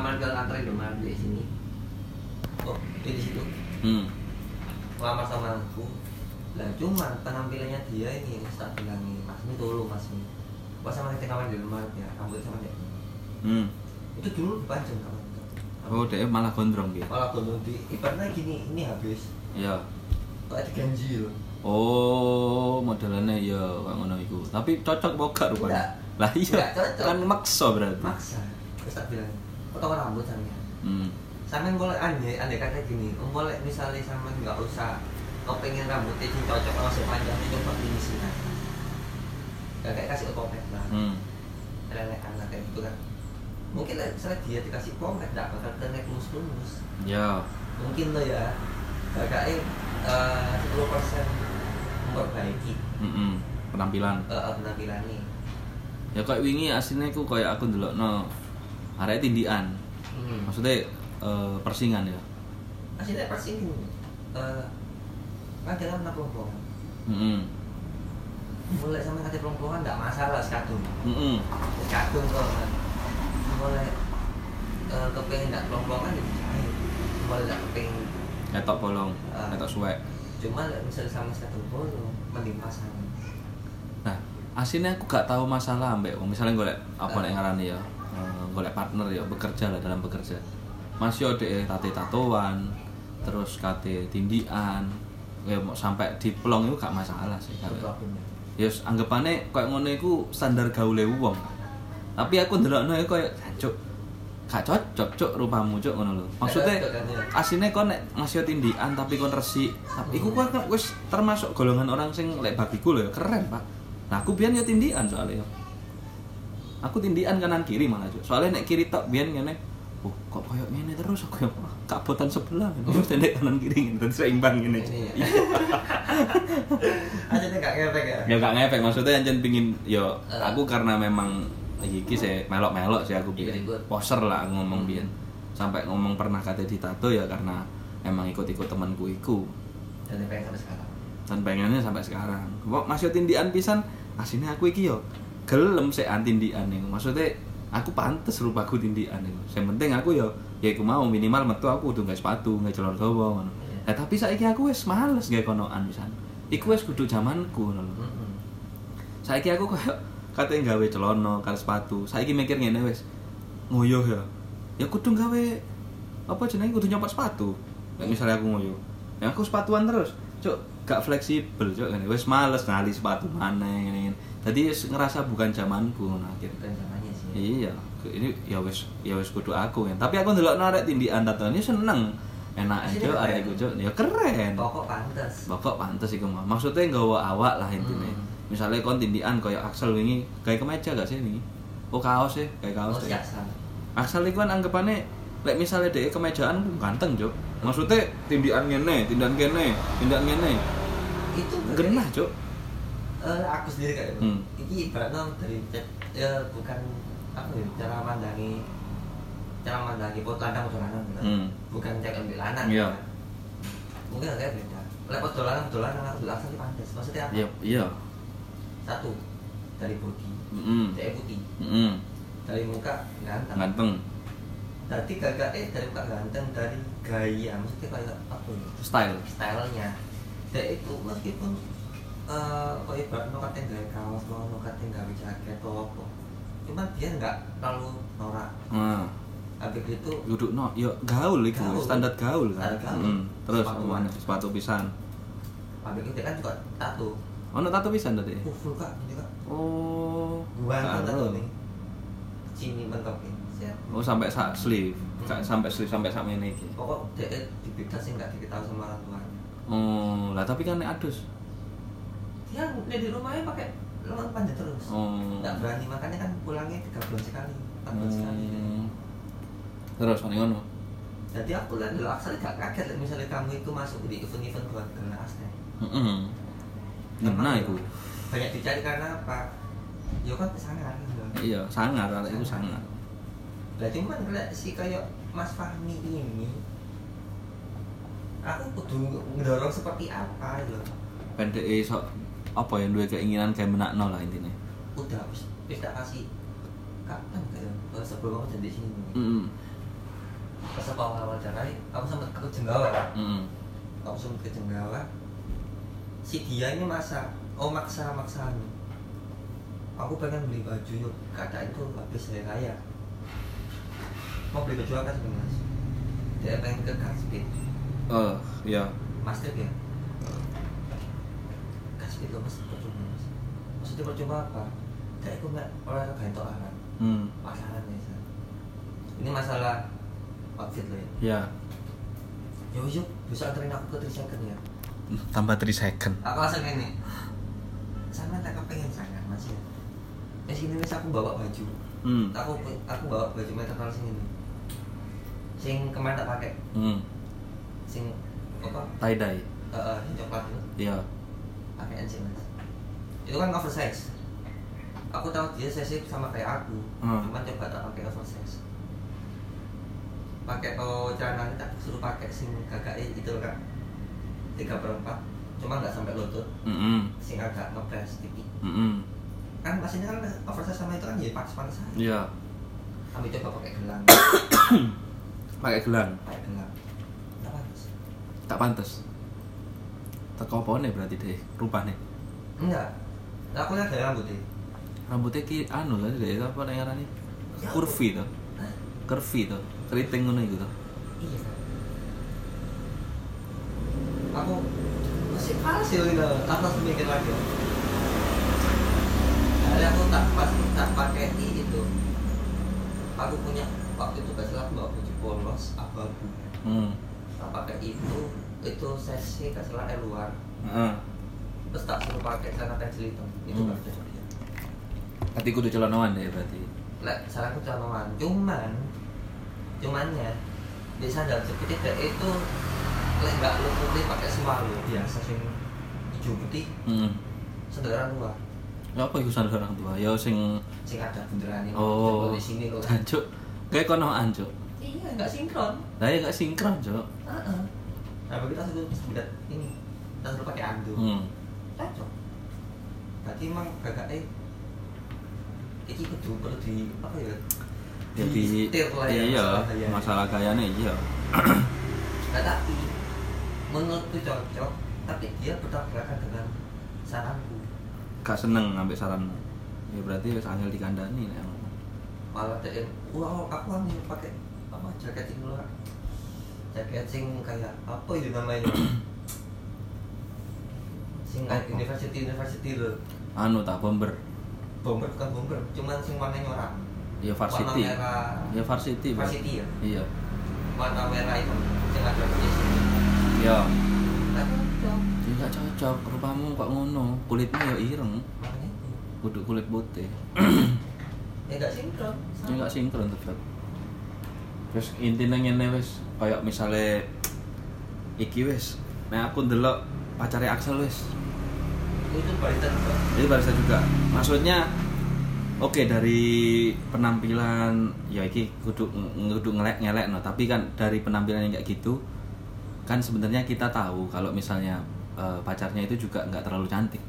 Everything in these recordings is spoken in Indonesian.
ngelamar ke kantor Indomaret di sini. Oh di situ? Hmm. ngelamar sama aku. Lah cuman penampilannya dia ini tak bilang ini mas ini dulu mas ini. Pas sama kita ngelamar di Indomaret ya rambut sama dia hmm. itu dulu panjang kawan. Oh dia malah gondrong gitu malah gondrong di ibaratnya gini ini habis. Ya kok ada ganji loh oh modelannya ya kayak ngono iku. Tapi cocok gak rupanya? Enggak. lah iya Enggak cocok. kan maksa berarti. Maksa. Terus tak bilang potong rambut sampean hmm. sampean boleh andai andai kata gini om boleh misalnya sampean nggak usah kau pengen rambutnya sing cocok sama sepanjangnya coba sini gak kayak kasih pomade lah. Hmm. lelekan lah kayak gitu kan. Mungkin lah misalnya dia dikasih pomade gak bakal kena lulus-lulus ya. Mungkin lo ya. Kakaknya sepuluh persen memperbaiki. Mm-mm. penampilan. Uh, penampilannya ya kayak wingi aslinya aku kayak aku dulu no area tindian. Hmm. maksudnya eh, persingan ya? Aslinya pas ini uh, kan jangan pernah pelompokan Mm-mm. mulai sama kata pelompokan nggak masalah sekadung. Sekadung kok kan mulai uh, kepengen nggak pelompokan jadi cair mulai nggak kepengen ketok bolong ketok suwek. Cuma lah misalnya sama sekadung bolong mending pasangan nah aslinya aku gak tahu masalah ambek misalnya golek apa Ah. nek ngarani ya eh, golek partner ya bekerja lah dalam bekerja. Masih ada tate tatoan terus kate tindian. Ya mau sampai di pelong itu gak masalah sih itu kalau ya anggapannya kayak ngono iku standar gaule wong. Tapi aku ndelokno iku kayak cuk gak cocok cuk rupamu cuk ngono lho. Maksudnya ya? aslinya kon nek masih tindian tapi kon resik. Tapi iku wis termasuk golongan orang sing lek bagiku lho ya keren pak. Nah aku biyen ya tindian soalnya. ya aku tindian kanan kiri malah cuk. Soalnya nek kiri tok biyen ngene oh kok koyo ngene terus? Aku ya kabotan sebelah. Terus tendek kanan kiri ngene terus seimbang ngene Ini ya. aja nih gak ngefek ya? Ya gak ngefek maksudnya anjen pingin yo Eh. aku karena memang iki sih melok-melok sih aku biyen. Ikut-ikut. poser lah ngomong Hmm. biyen. Sampai ngomong pernah kate ditato ya karena emang ikut-ikut temanku iku. Dan pengen sampai sekarang? Dan pengennya sampai sekarang. Kok masih tindian pisan? Aslinya aku iki yo gelem sih tindian nih maksudnya aku pantes rupaku tindian nih yang penting aku yo ya aku mau minimal metu aku udah nggak sepatu nggak celana dawa ngono. Eh, tapi saiki aku wis males gawe konoan pisan. Iku wis kudu zamanku ngono lho. Mm-mm. saiki aku kayak katanya gawe celana karo sepatu. Saiki mikir ngene wis nguyuh ya. Ya kudu gawe apa jenenge kudu nyopot sepatu. Nek misalnya aku nguyuh ya aku sepatuan terus. Cuk gak fleksibel cuk. Ngene wis males ngali sepatu mana ngene jadi wis ngerasa bukan zamanku ngono akhirnya bukan zamannya sih iya ini ya wis ya wis kudu aku kan tapi aku ndelok arek tindikan tatoan ini seneng enak aja keren. arek iku cuk ya keren pokok pantas Pokok pantes iku mah. Maksudnya nggawa awak lah intine. Hmm. Misalnya kon tindikan kaya Axel wingi gawe kemeja gak sih wingi? Oh kaos sih, kayak kaos oh deh. siasat Axel iku kan anggapane lek misalnya dhek kemejaan ganteng, Cuk. Maksudnya tindikan ngene, tindikan kene, tindikan ngene. itu Genah, Cuk. Eh, aku sendiri kayak gitu. Hmm. ini ibaratnya dari ya bukan apa ya cara mandangi cara mandangi pot lanang pot lanang gitu. Hmm. bukan cek ambil lanang Iya. kan. mungkin agak beda lewat pot lanang aku langsung pantas maksudnya apa Iya, iya. satu dari body Heeh. cewek putih Heeh. dari muka ganteng Ganteng. tadi gagak eh dari muka ganteng dari gaya maksudnya kayak apa ya Style. stylenya dan itu meskipun eh kok ibarat no katen gawe kaos no katen gawe jaket atau apa cuman dia nggak terlalu norak habis itu kudu no, yo gaul iku, Gaul. standar gaul kan. Gaul. Hmm. Terus Sepatu mana? sepatu pisan. habis itu kan juga tato Ono tato pisan tadi. uh, full kak ini kak Oh. gua kan tato nih sini mentok ini siap Oh sampai sak sleeve, Hmm. Sampai sleeve sampai ngene iki. pokok dia di beda sih nggak diketahui sama orang tuanya Oh, lah tapi kan adus. Dia di rumahnya pakai lengan panjang terus Oh. nggak berani makanya kan pulangnya tiga bulan sekali empat bulan sekali Hmm. Terus ono ngono. jadi aku lihat dulu asalnya gak kaget misalnya kamu itu masuk di event-event buat kelas ya. Heeh. Ngena iku. banyak dicari karena apa ya kan sangar gitu. Iya, sangar arek iku sangar. lah cuman kalau si kayak Mas Fahmi ini aku kudu ngedorong seperti apa gitu loh Pendek sok apa yang duwe keinginan kayak menakno lah intinya. udah wis wis tak kasih kapan kayak eh, sebelum aku jadi sini Heeh. pas aku awal-awal cerai aku sempat ke Jenggawa Mm. aku sempat ke Jenggawa si dia ini masa oh maksa maksa anu. aku pengen beli baju yuk kata itu habis saya kaya mau beli baju apa sih mas dia pengen ke Gatsby Oh, iya. Master ya Gatsby itu mas percuma mas maksudnya percuma apa kayak aku nggak orang gantung alat Hmm. pasaran ya ini masalah outfit lo ya Ya. yo yuk bisa anterin aku ke 3 second ya Tambah 3 second. aku langsung ini sama tak kepengen sangat mas ya di sini wis aku bawa baju Hmm. aku aku bawa baju metal sing ini sing kemarin tak pakai Hmm. sing apa Tie dye. eh, yang coklat itu Iya. Pakai sih mas itu kan oversize aku tahu dia sesi sama kayak aku Hmm. cuman coba tak pakai oversize pakai oh celananya tak suruh pakai sing kakak itu kan tiga perempat cuma nggak sampai lutut Mm-mm. sing agak ngepres tipis Mm-mm. kan maksudnya kan oversize sama itu kan jadi panas-panas aja Iya. kami coba pakai gelang Pakai gelang. pakai gelang nggak panas Tak pantas. Teko apa nih berarti deh rupane. enggak aku lihat dari rambutnya Rambutnya ki anu lah deh apa ning ngarani? Kurvi to. Hah? Curvy to. Keriting ngono to. iya aku masih panas ya ini aku langsung mikir lagi hari aku tak pas tak pakai i itu aku punya waktu itu gak salah aku baju polos abu-abu Hmm. tak pakai itu itu sesi gak salah air luar Heeh. terus tak suruh pakai celana pensil hitam itu Hmm. cocok dia Berarti kudu celanawan deh berarti. Lek saranku celanawan cuman cumannya di sandal jepit tidak itu lek nggak lu putih pakai semalu biasa sing hijau putih Heeh. sederhana luar Ya apa iku sandal orang tua? Ya sing sing ada bunderan ini oh di sini loh Jancuk. Kayak kono anjuk. iya nggak sinkron Lah ya gak sinkron, Cuk. Heeh. Nah begitu aku suruh bulat ini kita suruh pakai andu Hmm. cocok berarti emang gagak eh iki kudu perlu di apa ya Jadi lah ya iya, masalah gayanya. masalah gayanya iya. Nah, tapi menurutku cocok tapi dia bertabrakan dengan saranku Gak seneng ngambil saranmu. Ya berarti wis angel dikandani ngono. malah dia wah aku yang pakai apa jaket ini luar jaket sing kayak apa itu namanya sing kayak university university loh Anu tak bomber. bomber bukan bomber cuman sing warnanya orang Ya warna varsity. merah Ya varsity. Varsity ya Iya. warna merah itu sing ada di sini Ya. Nah, cocok Ya gak cocok rupamu kok ngono. Kulitmu ya ireng. Kudu kulit putih. ya gak sinkron Ya gak sinkron tetep. Terus intinya ngene wis, kayak misale iki wis. Nah aku ndelok pacare Axel wis. itu barista juga Jadi barista juga. Maksudnya oke dari penampilan ya iki kudu kudu ngelek ngelek no tapi kan dari penampilan yang kayak gitu kan sebenarnya kita tahu kalau misalnya eh, pacarnya itu juga nggak terlalu cantik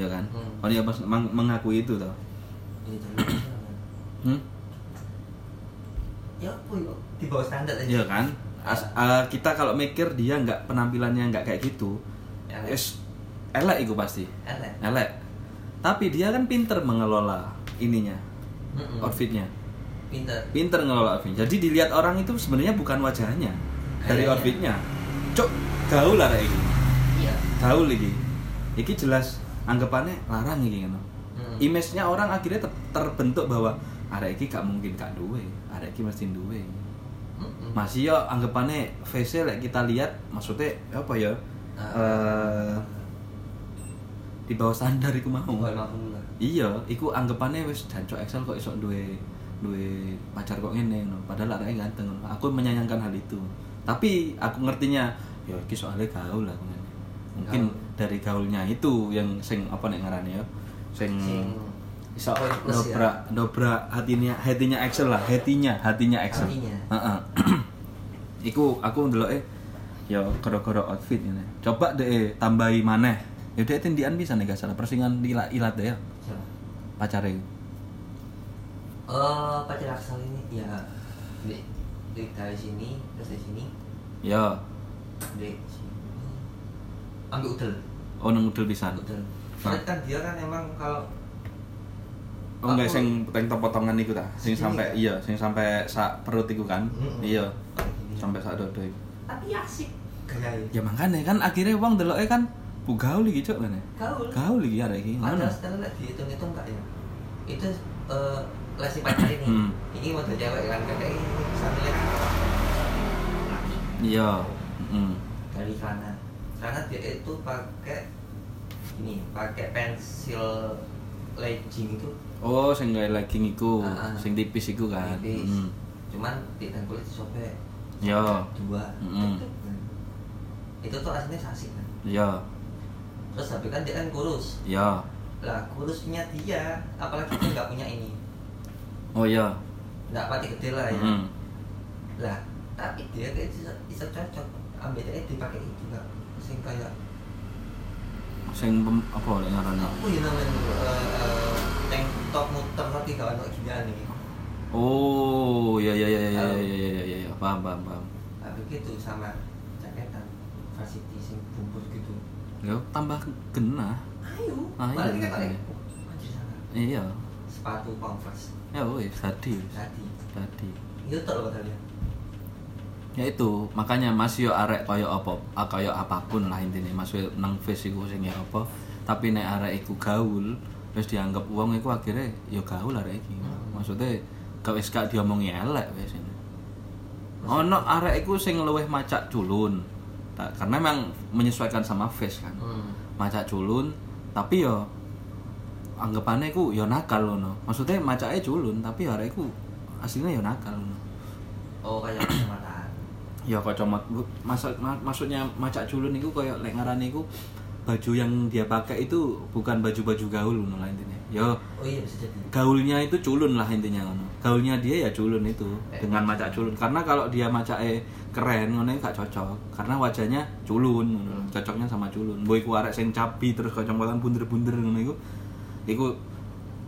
ya kan Hmm. oh dia mengakui itu toh ini jadi hmm? Ya ya? Di bawah standar aja. Iya kan? As- eh, kita kalau mikir dia nggak penampilannya nggak kayak gitu Ya, es elek itu pasti. Elek. Elek. Tapi dia kan pinter mengelola ininya Mm-mm. outfitnya. Pinter. Pinter ngelola outfit. Jadi dilihat orang itu sebenarnya bukan wajahnya dari Kayaknya. outfitnya. Cok gaul lah kayak gini iya. Gaul lagi. Iki jelas anggapannya larang iki ngono. Mm. image-nya orang akhirnya ter- terbentuk bahwa arek iki gak mungkin gak duwe. Arek iki mesti duwe. Masih yo anggapannya face lek kita lihat maksudnya apa ya? Eh di bawah standar iku mau. Iya iku anggapannya wis jancok Excel kok iso duwe duwe pacar kok ngene no. padahal areke ganteng ngono. aku menyayangkan hal itu. Tapi aku ngertinya ya iki soalnya gaul lah mungkin Gaul. dari gaulnya itu yang sing apa nek ngarani ya? Sing Sing iso poin plus ya. dobrak dobrak hatinya hatinya Excel lah hatinya hatinya Excel Hatinya. Heeh. iku aku ndelok eh ya koro-koro outfit ini coba deh tambahi maneh ya deh tindian bisa nih gak salah persingan ilat ilat deh ya pacare Eh, pacar Aksal ini ya di, di dari sini terus di sini Ya. di sini ambil udel Oh nang udel pisan. udel Nah. Kan dia kan emang kalau Oh enggak Aku- sing teng potongan iku ta. Sing sampai kan? iya, sing sampai sak perut iku kan. Mm-mm. Iya, kayak gini. sampai sak dodo iku. tapi asik gaya Ya makanya kan akhirnya wong deloke kan bu gaul iki cok kan. gaul Gaul iki arek iki. padahal Ngono. setelah lihat dihitung itu enggak ya itu eh lesi pacar ini Hmm. ini model cewek kan kayak ini sambil Iya. Mm. dari sana karena dia itu pakai ini pakai pensil legging itu Oh, sing gawe legging iku, ah. sing tipis iku kan. tipis. Mm. cuman di kulit disobek Iya. dua Mm-mm. itu tuh aslinya sasik kan Iya. terus tapi kan dia kan kurus Iya. lah kurusnya dia apalagi dia nggak punya ini Oh iya. nggak pati gede lah ya Mm. lah tapi dia kayak bisa, bisa cocok ambil dia dipakai itu nggak sing kayak Sing apa lek ngarane? apa ya namanya eh, tank top muter tapi gak ada gini nih Oh, iya iya iya iya iya iya iya iya. Paham paham paham. tapi gitu sama jaketan varsity sing bungkus gitu Ya tambah genah. ayo Ayo, malah kita iya. pakai anjir sana Iya. sepatu converse Ya wis tadi. tadi Tadi. itu loh kalian Ya itu, makanya Mas yo arek kaya apa, ah, kaya apa pun lah intinya Mas nang face iku sing ya apa. Tapi nek arek iku gaul, wis dianggap wong iku akhirnya yo gaul arek iki. Maksudnya gak wis gak diomongi elek wis ini. Ono arek iku sing luwih macak culun. Ta- Karena memang menyesuaikan sama face kan. hmm. Macak culun, tapi yo anggapannya iku yo nakal ngono. Maksudnya macake culun, tapi arek iku aslinya yo nakal ngono. oh kayak kacamataan Ya kacamata maksud ma- maksudnya macak culun itu kayak lek ngarani iku baju yang dia pakai itu bukan baju-baju gaul lah intinya. Ya oh iya bisa jadi gaulnya itu culun lah intinya ngono. Gaulnya dia ya culun itu Eh. dengan macak culun. Karena kalau dia macake keren ngono iku gak cocok. Karena wajahnya culun ngono. Hmm. Cocoknya sama culun. Mbok iku arek sing cabi terus kacamata bunder-bunder ngono iku. Iku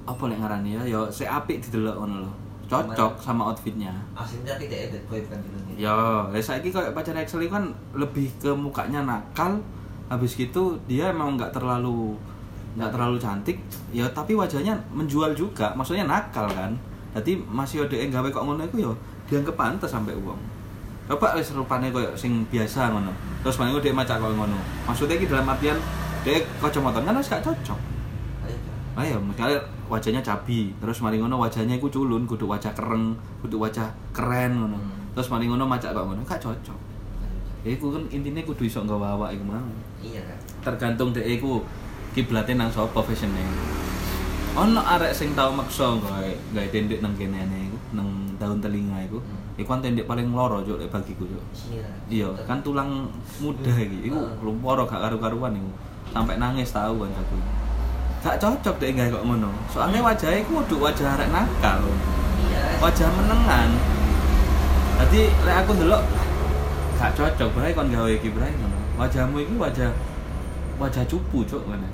apa lek ngarani ya? Ya sik apik didelok ngono lho. Cocok sama outfitnya. aslinya tapi dia bad boy bukan dulu Ya, saiki kayak pacar Excel itu kan lebih ke mukanya nakal. Habis gitu dia emang nggak terlalu nggak terlalu cantik, ya tapi wajahnya menjual juga. Maksudnya nakal kan. Jadi masih ada yang gawe kok ngono iku ya dianggap pantas sampai uang. Coba wis rupane koyo sing biasa ngono. Terus mangko dia macak koyo ngono. Maksudnya iki dalam artian dia kacamata kan wis gak cocok. ayo Ayo, misalnya wajahnya cabi, terus mari ngono wajahnya iku culun, kudu wajah kereng, kudu wajah keren ngono. Hmm. Terus mari ngono macak kok ngono, gak cocok. Ya iku kan intine kudu iso nggawa awak iku mau. Iya kan Tergantung dhek iku kiblate nang sapa fashionnya. Ono arek sing tau maksa gawe gawe tendek nang kene iku, nang daun telinga iku. Hmm. Iku kan tendek paling loro juk lek bagiku sini lah Iya, kan tulang muda iki. Iku Heeh. lumpur gak karu-karuan iku. Sampai nangis tahu kan aku. Gak cocok deh gawe kok ngono. Soalnya wajahnya iku kudu wajah arek nakal. iya Wajah menengan. Jadi lek aku ndelok gak cocok bae kon gawe iki bae ngono. Wajahmu iki wajah wajah cupu cuk ngene.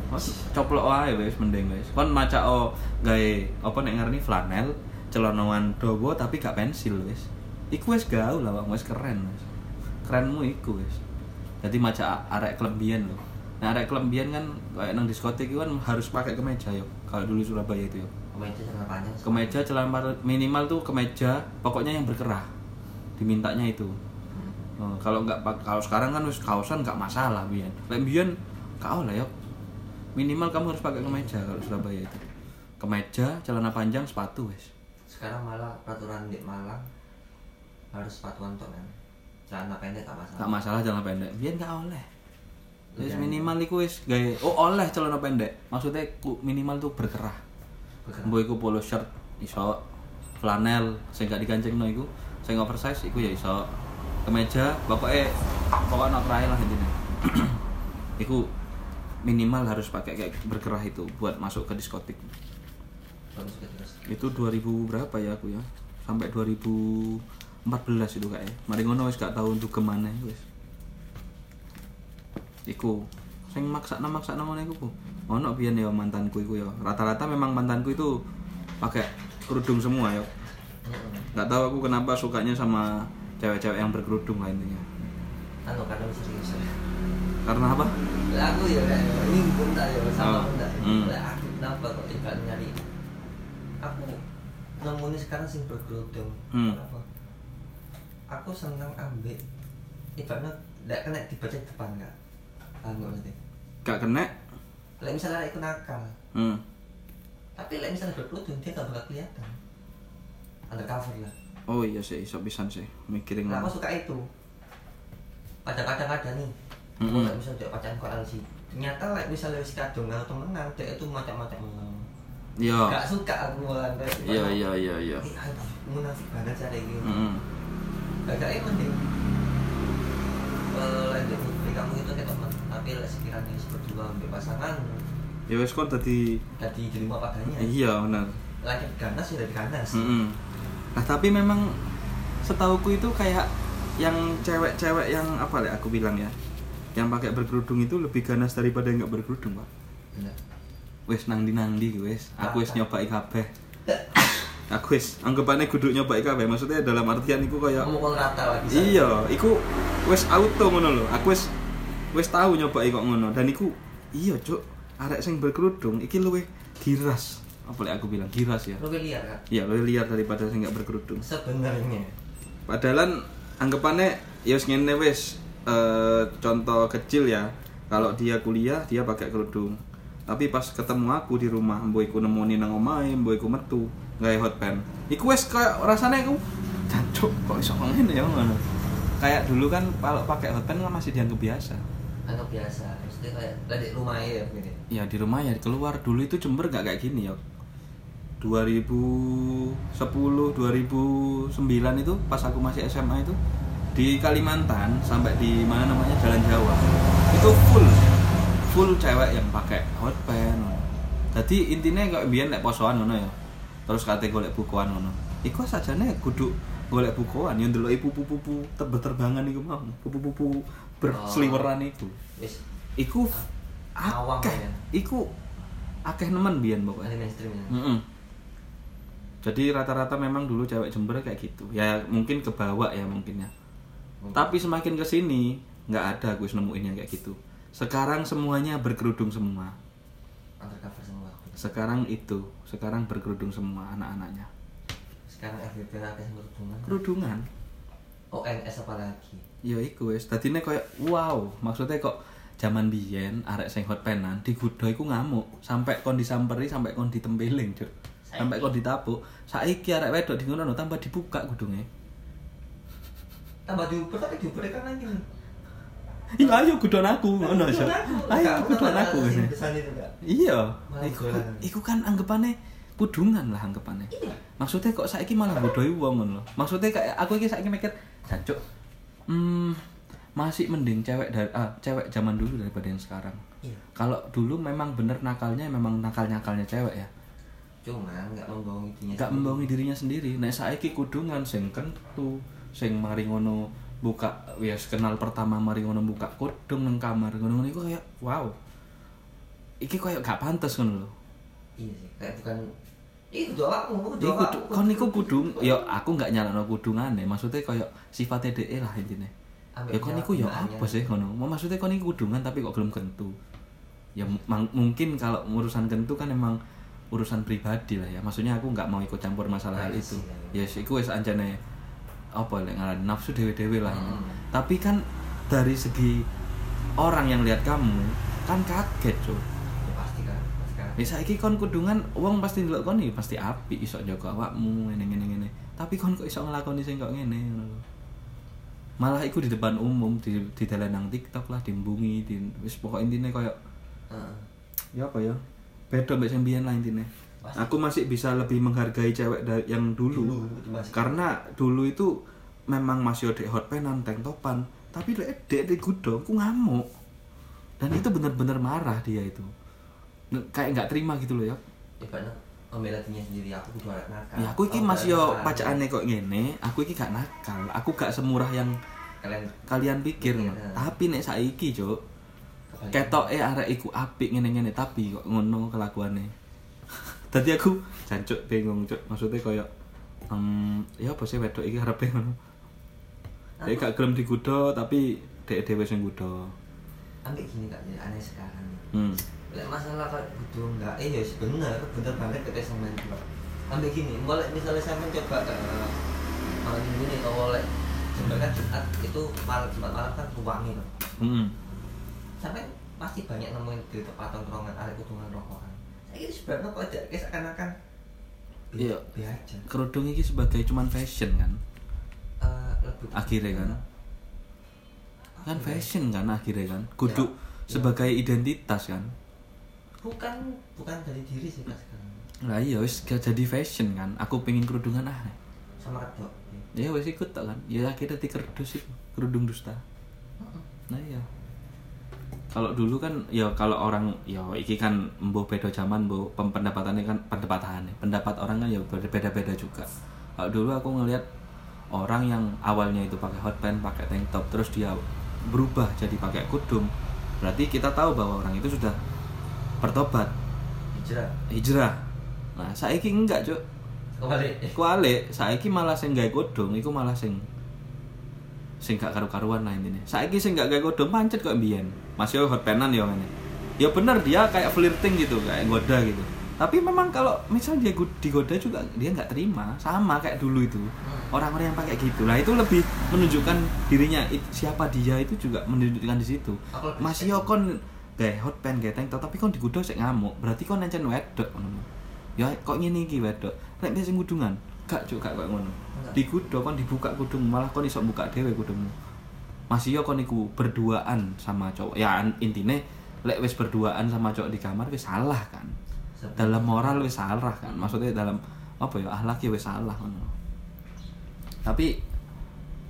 Coplok wae wis mending wis. Kon maca o gawe apa nek ngarani flanel, celonoan dawa tapi gak pensil wis. Iku wis gaul lah wis keren wis. Kerenmu iku wis. Jadi maca arek kelembian loh. Nah arek kelembian kan kayak nang diskotik itu kan harus pakai kemeja yo. Kalau dulu Surabaya itu yo. kemeja celana panjang Kemeja celana minimal tuh kemeja pokoknya yang berkerah. Dimintanya itu. Hmm. Kalau nggak kalau sekarang kan wis kaosan nggak masalah biyen. Lek biyen kau lah yo. Minimal kamu harus pakai kemeja kalau Surabaya itu. Kemeja, celana panjang, sepatu wis. sekarang malah peraturan di Malang harus sepatuan tok kan celana pendek tak masalah Gak masalah celana pendek. Biyen nggak oleh. Jangan- minimal iku wis gawe oh oleh celana pendek. Maksudnya minimal tuh berkerah. Mbok iku polo shirt iso flanel sing gak dikancingno iku sing oversize iku ya iso kemeja pokoknya pokoknya nak lah intinya. Iku minimal harus pakai kayak berkerah itu buat masuk ke diskotik. Itu 2000 berapa ya aku ya? Sampai 2014 itu kayak. Mari ngono wis gak tau untuk ke mana wis. Iku sing maksana maksana ngono iku ku ono biyen ya mantanku iku ya. Rata-rata memang mantanku itu pakai kerudung semua ya. Nggak tahu aku kenapa sukanya sama cewek-cewek yang berkerudung lah intinya. Anu karena serius ya. Karena apa? Aku ya ini pun tak ya sama Oh. pun tak. Hmm. aku kenapa kok tidak nyari? Aku nemuin sekarang sing berkerudung. Hmm. kenapa? Aku senang ambil ibaratnya tidak kena dibaca depan nggak? Paham nggak maksudnya? Gak kena? Lah misalnya aku nakal. Hmm. tapi lah misalnya berkerudung dia nggak bakal kelihatan. Undercover lah oh iya sih iso pisan sih mikirin Nah, ngono. aku suka itu. Kadang-kadang ada nih. Mm-mm. Kalau misalnya dia pacaran kok LC. Ternyata like misalnya wis kadung karo temenan, dia itu macam-macam ngono. iya Gak suka aku malah kayak iya iya iya iya Eh, munafik banget cara ini. Mm-mm. Agaknya mending eh lanjut kamu itu kayak teman, tapi lah sekiranya berdua pasangan, ya wes kon tadi jadi terima padanya. iya benar Lanjut ganas sudah ganas. Mm-mm. Nah tapi memang setauku itu kayak yang cewek-cewek yang apa ya aku bilang ya yang pakai berkerudung itu lebih ganas daripada yang nggak berkerudung pak. Bener. wes nang di nang di wes aku wes Apa? nyobai kabeh. Aku wes anggapannya kudu nyobai kabeh. Maksudnya dalam artian iku kayak Kamu mau rata lagi. Iya iku wes auto ngono lho. Aku wes wes tahu nyobai kok ngono. Dan iku iya cuk. Arek sing berkerudung iki luwe giras apa lek aku bilang giras ya Lu lihat kan? iya luwe liar daripada sing nggak berkerudung Sebenarnya Padahal anggapannya ya ngene wis eh, contoh kecil ya. Kalau dia kuliah dia pakai kerudung. Tapi pas ketemu aku di rumah, mbok iku nemoni nang omahe, iku metu gawe hot pen. Iku wis kayak rasanya iku jancuk kok iso ngene ya ngono. Kayak dulu kan kalau pakai hot kan masih dianggap biasa. anggap biasa maksudnya kayak di rumah ya gitu Ya di rumah ya keluar dulu itu Jember gak kayak gini ya. 2010 2009 itu pas aku masih SMA itu di Kalimantan sampai di mana namanya Jalan Jawa itu full full cewek yang pakai hot pen jadi intinya kayak biar nek posoan ngono ya. Terus kate golek bukuan ngono. Iku sajane kudu golek bukuan yang dulu pupu-pupu terbang-terbangan iku mau. Pupu-pupu berseliweran iku. Wis. Iku akeh. ya. iku akeh nemen biyen pokoknya. Mainstream ya. Mm-mm. Jadi rata-rata memang dulu cewek Jember kayak gitu. Ya mungkin kebawa ya mungkin ya. Tapi semakin ke sini nggak ada gue nemuin yang kayak gitu. Sekarang semuanya berkerudung semua. undercover semua Sekarang itu, sekarang berkerudung semua anak-anaknya. sekarang FBP akeh berhubungan Kerudungan. ONS apa lagi Ya iku wis. Dadine koyo wow, maksudnya kok zaman biyen arek sing hot penan digodho iku ngamuk sampai kon disamperi sampai kon ditempeling, Cuk. Sampai kon ditapuk. Saiki arek wedok di ngono tambah dibuka kudunge. tambah diuber tapi diuber kan lagi Iya ayo gudon aku ngono aja. Ayo gudon aku Iya. Iku, iku kan anggapannya kudungan lah anggapannya. Iya. Maksudnya kok saiki malah bodoi wong ngono. Maksudnya kayak aku iki saiki mikir, jancuk. Hmm, masih mending cewek dari ah, cewek zaman dulu daripada yang sekarang. iya Kalau dulu memang bener nakalnya memang nakal-nakalnya cewek ya. Cuman nggak membohongi dirinya Gak sendiri. membohongi dirinya sendiri. Nek saiki kudungan sing kentu, sing mari ngono buka wis kenal pertama mari ngono buka kudung nang kamar ngono-ngono iku kayak wow. Iki kayak gak pantes ngono lho. iya sih kayak bukan Iku awakmu. kudu kon iku kudung, ya aku gak nyalano kudungane, maksudnya kayak sifatnya DE lah intine. Ya kon iku ya apa sih ngono? Maksudnya kon iku kudungan tapi kok belum kentu. Ya mungkin kalau urusan kentu kan emang urusan pribadi lah ya. Maksudnya aku nggak mau ikut campur masalah hal itu. Ya yes, iku wis ancane apa lek ngaran nafsu dewe-dewe lah. Hmm. Tapi kan dari segi orang yang lihat kamu kan kaget, Cuk. Ya pasti kan, pasti kan. Ya saiki kon kudungan wong pasti ndelok kon iki pasti apik iso jaga awakmu ngene ngene ngene. Tapi kon kok iso nglakoni sing kok ngene lho. Malah iku di depan umum di di dalan nang TikTok lah dimbungi di wis pokok intine koyo Heeh. ya apa ya? Beda mbek sing biyen lah intine. Pasti. Aku masih bisa lebih menghargai cewek da- yang dulu. Dulu, Karena dulu itu memang masih ada hot penan, tank topan. Tapi lek dek di gudo, aku ngamuk. Dan itu bener-bener marah dia itu. Kayak nggak terima gitu loh ya. Ibaratnya membela dirinya sendiri aku kudu arek nakal. Ya aku iki Oh, masih yo pacaane kok ngene, aku iki gak nakal. Aku gak semurah yang kalian kalian pikir. Iya. Tapi nek saiki, Cuk, kebalik. ketoke arek iku apik ngene-ngene tapi kok ngono kelakuane. Tadi aku jancuk bingung, Cuk. Maksudnya koyo em ya apa sih wedok iki arepe ngono. dia gak gelem digudo tapi dek dhewe sing ambil gini kak jadi aneh sekarang hmm Lek masalah kalau butuh enggak, eh ya bener, bener banget kata sama itu. Ambil gini, mulai misalnya saya mencoba uh, malam minggu nih, kalau lek sebenarnya Jumat itu malam Jumat malam kan ruangi loh. hmm Sampai pasti banyak nemuin di tempat tongkrongan ada kutungan rokokan. Saya kira sebenarnya kok aja kayak seakan-akan Iya. biasa. kerudung ini sebagai cuman fashion kan lebih Akhirnya kan? kan ya? fashion kan akhirnya kan kudu Ya. sebagai identitas kan Bukan bukan dari diri sih kak sekarang. lah iya wis gak jadi fashion kan aku pengen kerudungan ah Sama kedok. ya wis ikut tak kan ya akhirnya dikerdus itu kerudung dusta nah iya kalau dulu kan ya kalau orang ya iki kan mbuh beda zaman pem- pendapatannya kan pendapatannya pendapat orang kan ya beda-beda juga. Kalau dulu aku ngelihat orang yang awalnya itu pakai hot pants pakai tank top terus dia berubah jadi pakai kudung berarti kita tahu bahwa orang itu sudah bertobat. Hijrah. hijrah. Nah saiki enggak cuk. Kembali. kualik saiki malah sing gawe kodong iku malah sing sing gak karu-karuan lah intinya. Saiki sing gak gawe kodong pancet kok mbiyen. Masih hot penan ya ngene ya bener dia kayak flirting gitu kayak goda gitu. Tapi memang kalau misal dia digoda juga dia nggak terima. Sama kayak dulu itu. Orang-orang yang pakai gitu. Lah itu lebih menunjukkan dirinya. It- siapa dia itu juga menunjukkan di situ. Masih yo kon gawe hot pen gawe tank tapi kon digoda sik ngamuk. Berarti kon encen wedok ya kok ngene iki wedok? Nek dia sing kudungan gak cuk gak kok ngono. Enggak. digudo kon dibuka kudung malah kon iso buka dhewe kudungmu masih yo kon iku berduaan sama cowok. Ya intine lek wis berduaan sama cowok di kamar wis salah kan. Dalam moral wis salah kan. Maksudnya dalam apa ya akhlak ya wis salah ngono. Tapi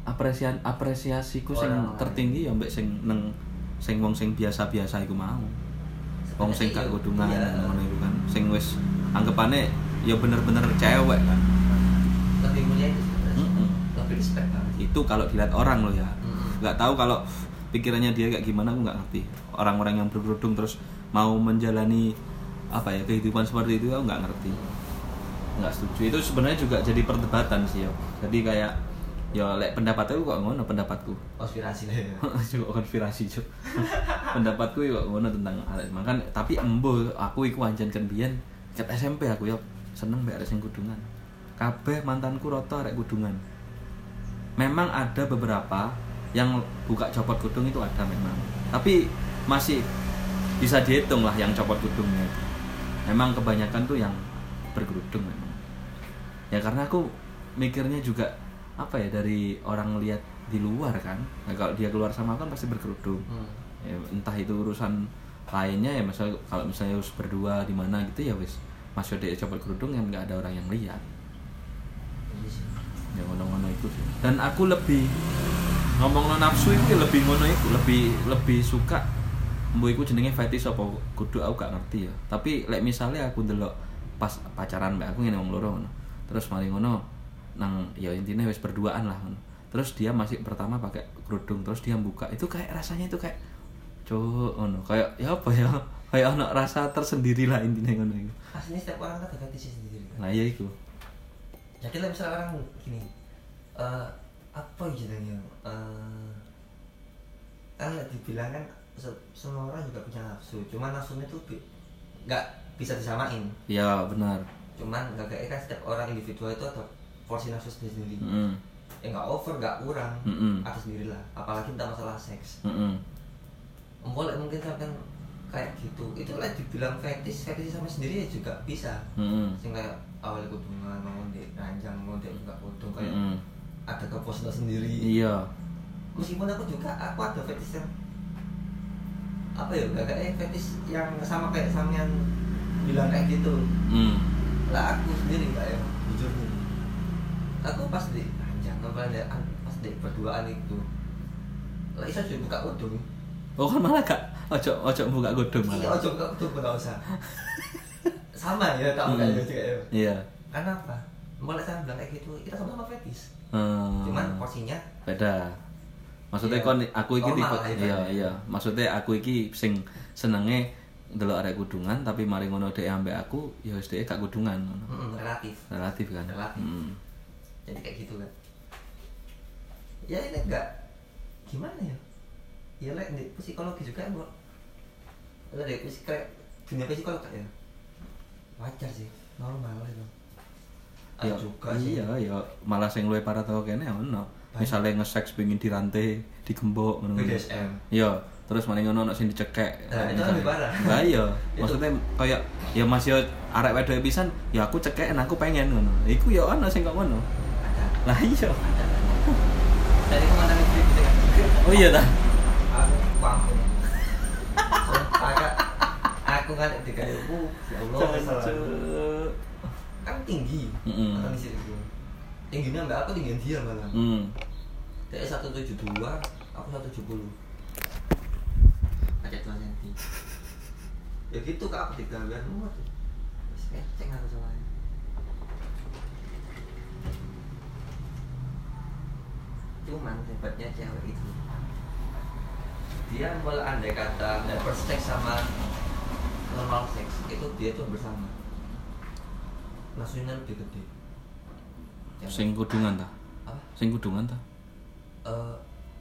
apresian apresiasiku sing tertinggi ya mbek sing neng sing wong sing biasa-biasa iku mau. Wong sing gak kudungan Iya. ngono iku kan. Sing wis anggapane ya bener-bener cewek kan lebih mulia itu lebih respect banget. Itu kalau dilihat orang loh ya. Mm. nggak tahu kalau pikirannya dia kayak gimana aku nggak ngerti. Orang-orang yang berkerudung terus mau menjalani apa ya kehidupan seperti itu aku nggak ngerti. Nggak setuju. Itu sebenarnya juga jadi perdebatan sih ya jadi kayak ya lek pendapatku kok ngono pendapatku? Konspirasi lah ya. Juga konspirasi cuk. Pendapatku kok ngono tentang hal itu. Kan tapi embo aku iku anjen kan biyen. Ket SMP aku ya seneng mbek arek sing kudungan kabeh mantanku rata arek kudungan. Memang ada beberapa yang buka copot kudung itu ada memang. Tapi masih bisa dihitung lah yang copot kudungnya itu. Memang kebanyakan tuh yang berkerudung memang. Ya karena aku mikirnya juga apa ya dari orang lihat di luar kan nah, kalau dia keluar sama aku kan pasti berkerudung. Hmm. ya, entah itu urusan lainnya ya misal kalau misalnya harus berdua di mana gitu ya wis masuk dia copot kerudung yang nggak ada orang yang lihat. Ya ngono-ngono itu sih. Dan aku lebih ngomong nafsu itu ya lebih ngono itu lebih lebih suka mbok iku jenenge fetish apa kudu aku gak ngerti ya. Tapi lek misalnya aku ndelok pas pacaran mbak aku ngene wong loro ngono. Terus mari ngono nang ya intinya wis berduaan lah ngono. Terus dia masih pertama pakai kerudung terus dia buka. Itu kayak rasanya itu kayak cowok ngono. Kayak ya apa ya? Kayak ono rasa tersendiri lah intinya ngono itu aslinya setiap orang kan ada fetishnya sendiri kan? Nah ya itu jadi lah misalnya orang gini. Eh apa jadinya eh kan dibilang kan se- semua orang juga punya nafsu. Cuman nafsunya tuh bi- nggak bisa disamain. Ya benar. Cuman nggak kayak kan setiap orang individual itu ada porsi nafsu sendiri Mm-mm. ya nggak over nggak kurang. Ada sendiri lah apalagi tentang masalah seks. Mm-mm. boleh mungkin sampai kayak gitu itu lah dibilang fetish fetish sama sendiri ya juga bisa. Mm-mm. sing kayak awal kudungan mau di ranjang mau di buka kudung kayak Mm-mm. ada kepuasan sendiri Iya. meskipun aku juga aku ada fetish yang apa ya gak kayak fetish yang sama kayak sampean bilang kayak gitu Hmm. lah aku sendiri gak ya jujur nih aku pas di ranjang pas di berduaan itu lah juga buka kudung Oh kan malah gak ojo ojo buka godong iya malah. ojo buka kudung nggak usah sama ya tak Hmm. kayak gitu ya Iya. karena apa mulai saya bilang kayak gitu kita sama-sama fetish Hmm. cuman porsinya beda. Maksudnya Iya. kon aku iki tipe iya iya. Maksudnya aku iki sing senenge delok arek kudungan tapi mari ngono dhek ambek aku ya wis dhek gak kudungan ngono. mm, relatif Relatif kan. Relatif. Mm. jadi kayak gitu kan ya ini enggak gimana ya ya lek di psikologi juga bu lek di psikologi dunia psikolog ya wajar sih normal itu. Ya, juga sih. iya ya malah sing luwih parah tau kene ono misalnya nge-seks pengin dirantai digembok ngono BDSM. iya terus maling ngono ono sing dicekek. Nah, itu lebih parah. lah iya. Maksudnya kayak ya masih arek wedoke pisan ya aku cekek aku pengen ngono. Iku ya ono sing kok ngono. Lah iya. Dari kan oh iya dah aku paham agak aku kan ketika itu ya Allah. Salah kan tinggi. Mm-mm. kan di situ tingginya mbak aku tinggian dia malah. Hmm dia satu tujuh dua aku satu tujuh puluh. Ada dua senti ya gitu kak. Aku tiga bulan muat Wes keceng aku soalnya. Cuman hebatnya cewek itu. Dia mulai andai kata never sex sama normal sex itu dia tuh bersama. Nafsunya lebih gede. Cewek. sing kudungan ta? Apa? Sing kudungan ta? Eh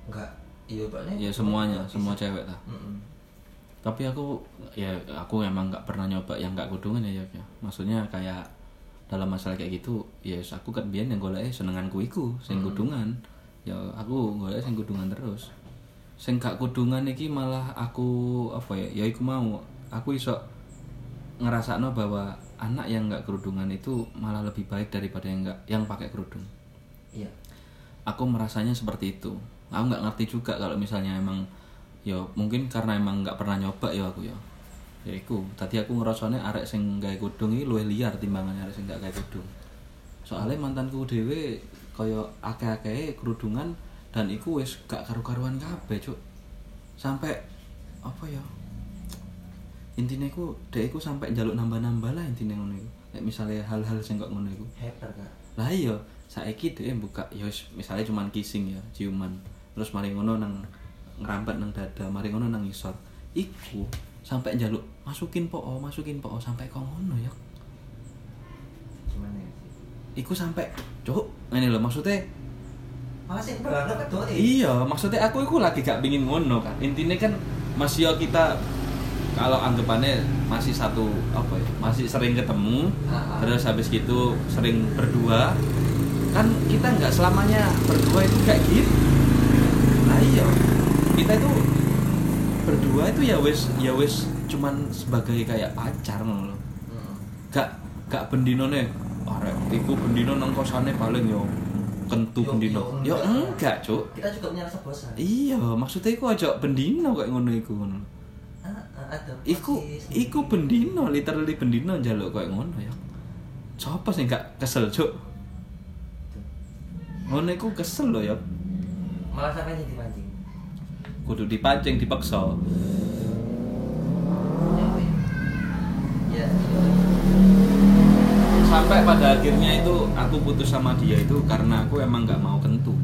enggak. Iya baknya ya semuanya semua cewek ta? Mm-mm. tapi aku ya aku emang nggak pernah nyoba yang nggak kudungan ya ya. Maksudnya kayak dalam masalah kayak gitu ya yes, aku kan biar yang golek senenganku iku sing Hmm. kudungan. Ya aku golek sing kudungan terus. Sing gak kudungan iki malah aku apa ya ya iku mau aku iso ngerasakno bahwa anak yang nggak kerudungan itu malah lebih baik daripada yang nggak yang pakai kerudung. Iya. Aku merasanya seperti itu. Aku nggak ngerti juga kalau misalnya emang ya mungkin karena emang nggak pernah nyoba ya aku ya. Ya iku tadi aku ngerasanya arek sing gawe kudung iki luwih liar timbangannya arek sing gak gawe kudung soalnya mantanku dhewe kaya akeh-akeh kerudungan dan iku wis gak karu-karuan kabeh cuk. Sampai apa ya intinya iku dek iku sampai njaluk nambah-nambah lah intinya ngono iku. Nek misalnya hal-hal sing kok ngono iku. Hebat kak. Lah iya saiki dhek buka ya wis, misalnya cuman kissing ya ciuman. Terus mari ngono nang ngerampet nang dada mari ngono nang isor iku sampai njaluk masukin po masukin po sampai kok ngono ya? Gimana ya? Iku sampai cuk ini loh maksudnya malah sih iya maksudnya aku iku lagi gak pingin ngono kan intinya kan masih ya kita kalau anggapannya masih satu apa ya masih sering ketemu Ah, ah. terus habis gitu sering berdua kan kita nggak selamanya berdua itu kayak gitu. Nah iya. Kita itu berdua itu ya wes ya wes cuman sebagai kayak pacar ngono loh. Mm. gak gak bendino nih arek iku bendino nang kosane paling yo kentu Yo- bendino. yo yo enggak. cuk. Kita juga punya rasa bosan. Iya maksudnya iku aja bendino kayak ngono iku ngono ada iku iku bendino literally bendino njaluk kayak ngono ya. Sopo sih gak kesel cuk? Ngono iku kesel loh ya. Malah sampai jadi mancing. Kudu dipancing dipaksa. Ya? Sampai pada akhirnya itu aku putus sama dia itu karena aku emang nggak mau kentu.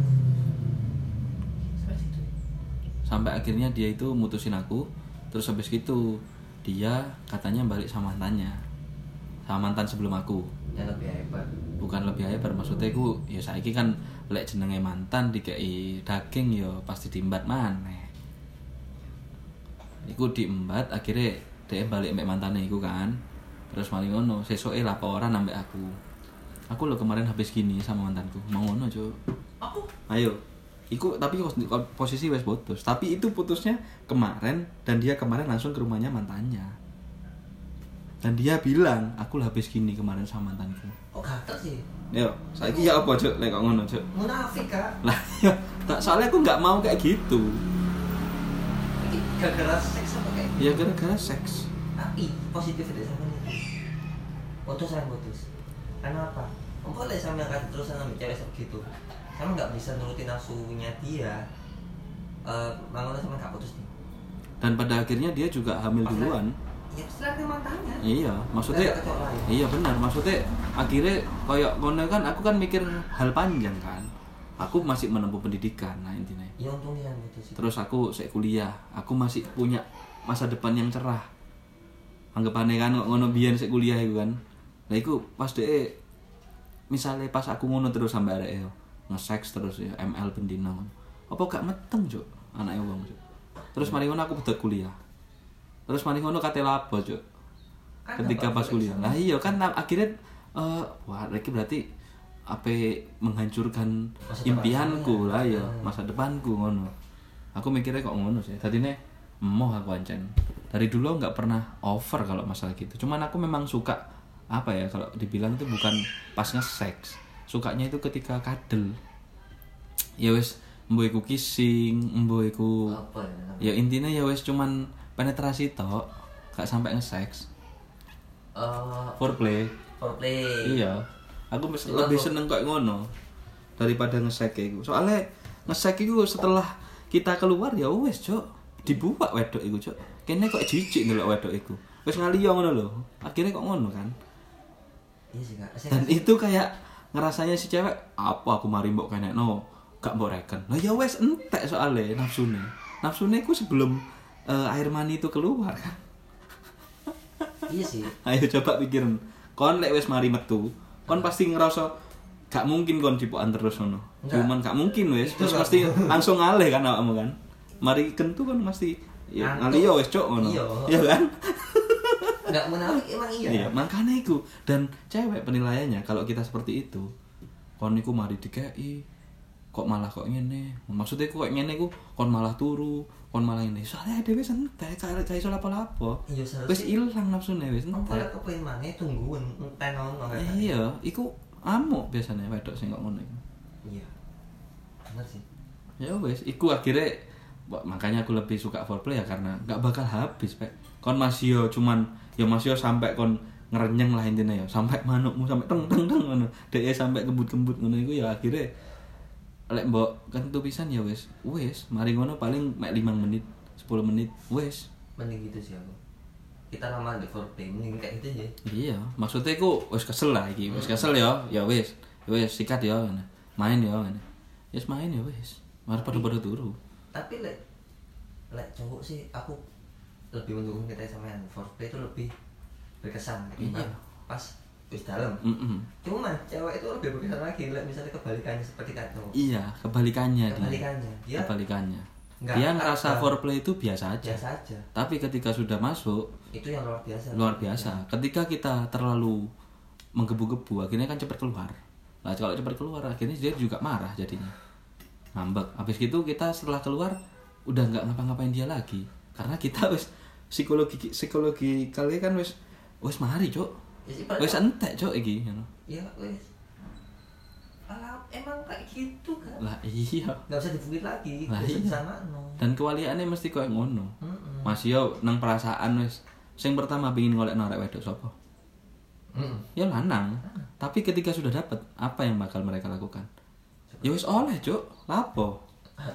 Sampai akhirnya dia itu mutusin aku terus habis gitu dia katanya balik sama mantannya. Sama mantan sebelum aku. Yang lebih hebat. Bukan lebih hebat maksudnya aku ya saiki kan lek jenenge mantan dikei daging ya pasti diembat maneh. Iku diembat akhirnya dia balik mbak mantannya iku kan. Terus maling ngono sesuai laporan ambek aku. Aku lo kemarin habis gini sama mantanku. Mau ngono cuy aku? Ayo Iku tapi pos- posisi wes putus. Tapi itu putusnya kemarin dan dia kemarin langsung ke rumahnya mantannya. Dan dia bilang aku lah habis gini kemarin sama mantanku. Kok gatel sih? Yo, saya ya apa cuk, lek kok ngono cuk. munafik kak. Lah, ya, tak soalnya aku nggak mau kayak gitu. gara-gara seks apa kayak Ya gara-gara seks. tapi positif deh sama ini. Putus saya putus. Karena apa Kamu boleh sama kasih terusan sama cewek segitu sama nggak bisa nurutin nafsunya dia eh mangono sama nggak putus nih Dan pada akhirnya dia juga hamil Pas duluan. ya mantannya Iya, maksudnya ada. Iya benar, maksudnya akhirnya koyok ngono kan aku kan mikir hal panjang kan. Aku masih menempuh pendidikan nah intinya. ya untung dia yang putus itu Terus aku saya kuliah, aku masih punya masa depan yang cerah. Anggapannya kan kok ngono biyen saya kuliah itu kan. Lah iku pas deh misalnya pas aku ngono terus sampai arek yo. Nge-sex terus ya ML bendino apa gak meteng cuk? Anaknya wong cuk. Terus mari ngono aku pedot kuliah. Terus mari ngono kate lapo cuk. Kan ketika pas kuliah. Lah iya kan akhirnya eh wah lagi berarti apa menghancurkan Masa impianku lah ya masa depanku ngono. Aku mikirnya kok ngono sih. Tadi nih emoh aku ancen dari dulu nggak pernah over kalau masalah gitu. Cuman aku memang suka apa ya kalau dibilang itu bukan pas nge-sex sukanya itu ketika kadel. Ya wes mbo iku kissing mbo iku apa ya? Ya intinya ya wes cuman penetrasi tok gak sampai nge-sex. Eh, foreplay. foreplay. Iya. Aku mes- lebih kok. seneng kayak ngono daripada nge-sex iku. Soalnya nge-sex iku setelah kita keluar ya wes cok dibuat wedok iku cok kene kok jijik ndelok wedok iku. Wes ngaliyo ngono lho. Akhirnya kok ngono kan? Iya sih dan itu kayak ngerasanya si cewek apa aku mari mbok kene no gak mbok reken. Lah ya wes entek soalnya nafsune. Nafsune ku sebelum eh, air mani itu keluar. Kan iya sih. Ayo coba pikirin. Kon lek wes mari metu kon pasti ngerasa gak mungkin kon cipukan terus ngono. Enggak. cuman gak mungkin wes. Terus gak mesti langsung ngalih kan awakmu kan. Mari kentu kan mesti ya ngalih ya wes cok ngono. Iya. iya kan nggak menafik emang iya Iya, makanya itu dan cewek penilaiannya kalau kita seperti itu, kon niku mari dikei kok malah kok ngene. Maksudnya kok ngene ku kon malah turu, kon malah ini. Soalnya dhewe santai, kayak gak iso lapo-lapo. Iya, Wis ilang nafsune wis entek. lek kepengen mana tungguin enten ono kayak tadi. Iya, iku amuk biasanya wedok sing kok ngono iku. iya bener sih Ya wis, iku akhirnya makanya aku lebih suka foreplay ya karena nggak bakal habis, Pak. Kon masih yo cuman yo masih yo sampai kon ngerenyeng lah intinya ya, sampai manukmu sampai teng teng teng ngono. Dek sampai kembut-kembut ngono iku ya akhirnya lek mbok kan itu pisan ya wis. Wis, mari ngono paling mek 5 menit, 10 menit, wis. mending gitu sih aku kita lama di mending kayak gitu aja Iya, maksudnya aku wis kesel lah iki, wis kesel ya, ya wis. Ya wis sikat ya, main ya, ngene. Yes main ya wis. Mari pada-pada turu. tapi lek lek cowok sih aku lebih mendukung kita sampean foreplay itu lebih berkesan ketimbang Iya. pas wis dalam Mm-mm. cuman cewek itu lebih berkesan lagi lek misalnya kebalikannya seperti cowok Iya, kebalikannya dia. kebalikannya dia Kebalikannya. Nggak dia ngerasa nggak- foreplay itu biasa aja. biasa aja Tapi ketika sudah masuk itu yang luar biasa luar biasa. Ketika kita terlalu menggebu-gebu, akhirnya kan cepat keluar. Nah, kalau cepat keluar, akhirnya dia juga marah jadinya. Ngambek. Habis gitu kita setelah keluar udah nggak ngapa-ngapain dia lagi. Karena kita wis psikologi psikologi kali kan wis wis mari, Cuk. Ya Wis entek, Cuk iki. ngono. Iya, wes. Emang kayak gitu kan? Lah iya. Nggak usah dibukit lagi, Lah, bisa iya. sana no. Dan kewaliannya mesti koyo ngono. Mm-mm. Masih yo nang perasaan wis. Sing pertama pengin ngolek norek wedok sapa? Mm-mm. Ya lanang. Tapi ketika sudah dapat, apa yang bakal mereka lakukan? Ya wis oleh, Cuk. Lapo?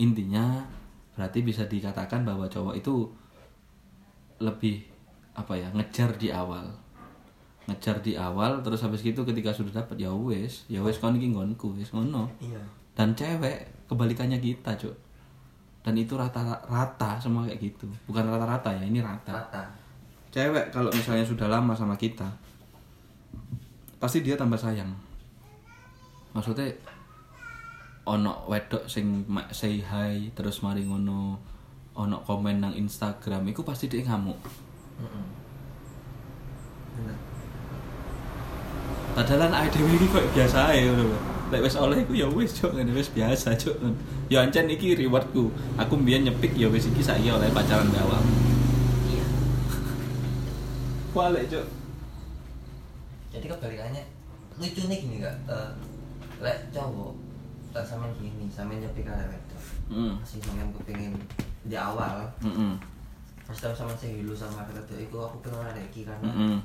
Intinya berarti bisa dikatakan bahwa cowok itu lebih apa ya, ngejar di awal. Ngejar di awal terus habis gitu ketika sudah dapat ya wis, ya wis kon iki nggonku, wis ngono. Iya. Dan cewek kebalikannya kita, Cuk. Dan itu rata-rata semua kayak gitu. Bukan rata-rata ya, ini rata Rata. cewek kalau misalnya sudah lama sama kita pasti dia tambah sayang maksudnya ono wedok sing say hi terus mari ngono ono komen nang Instagram itu pasti dia ngamuk Mm-mm. Bener. padahal ae dhewe iki kok biasa ae ngono lho. Lek wis oleh iku ya wis cuk ngene wis biasa cuk. Ya ancen iki rewardku. Aku mbiyen nyepik ya wis iki saiki oleh pacaran gawang. Iya. Kualek cuk. Jadi kebalikannya lucu nih gini kak. Eh, lek cowok tak sama gini, sama nyepi kare wedok. Heeh. Masih sampean kepengin di awal Heeh. pas tahu sama saya dulu sama wedok itu aku pengen ada iki karena Heeh.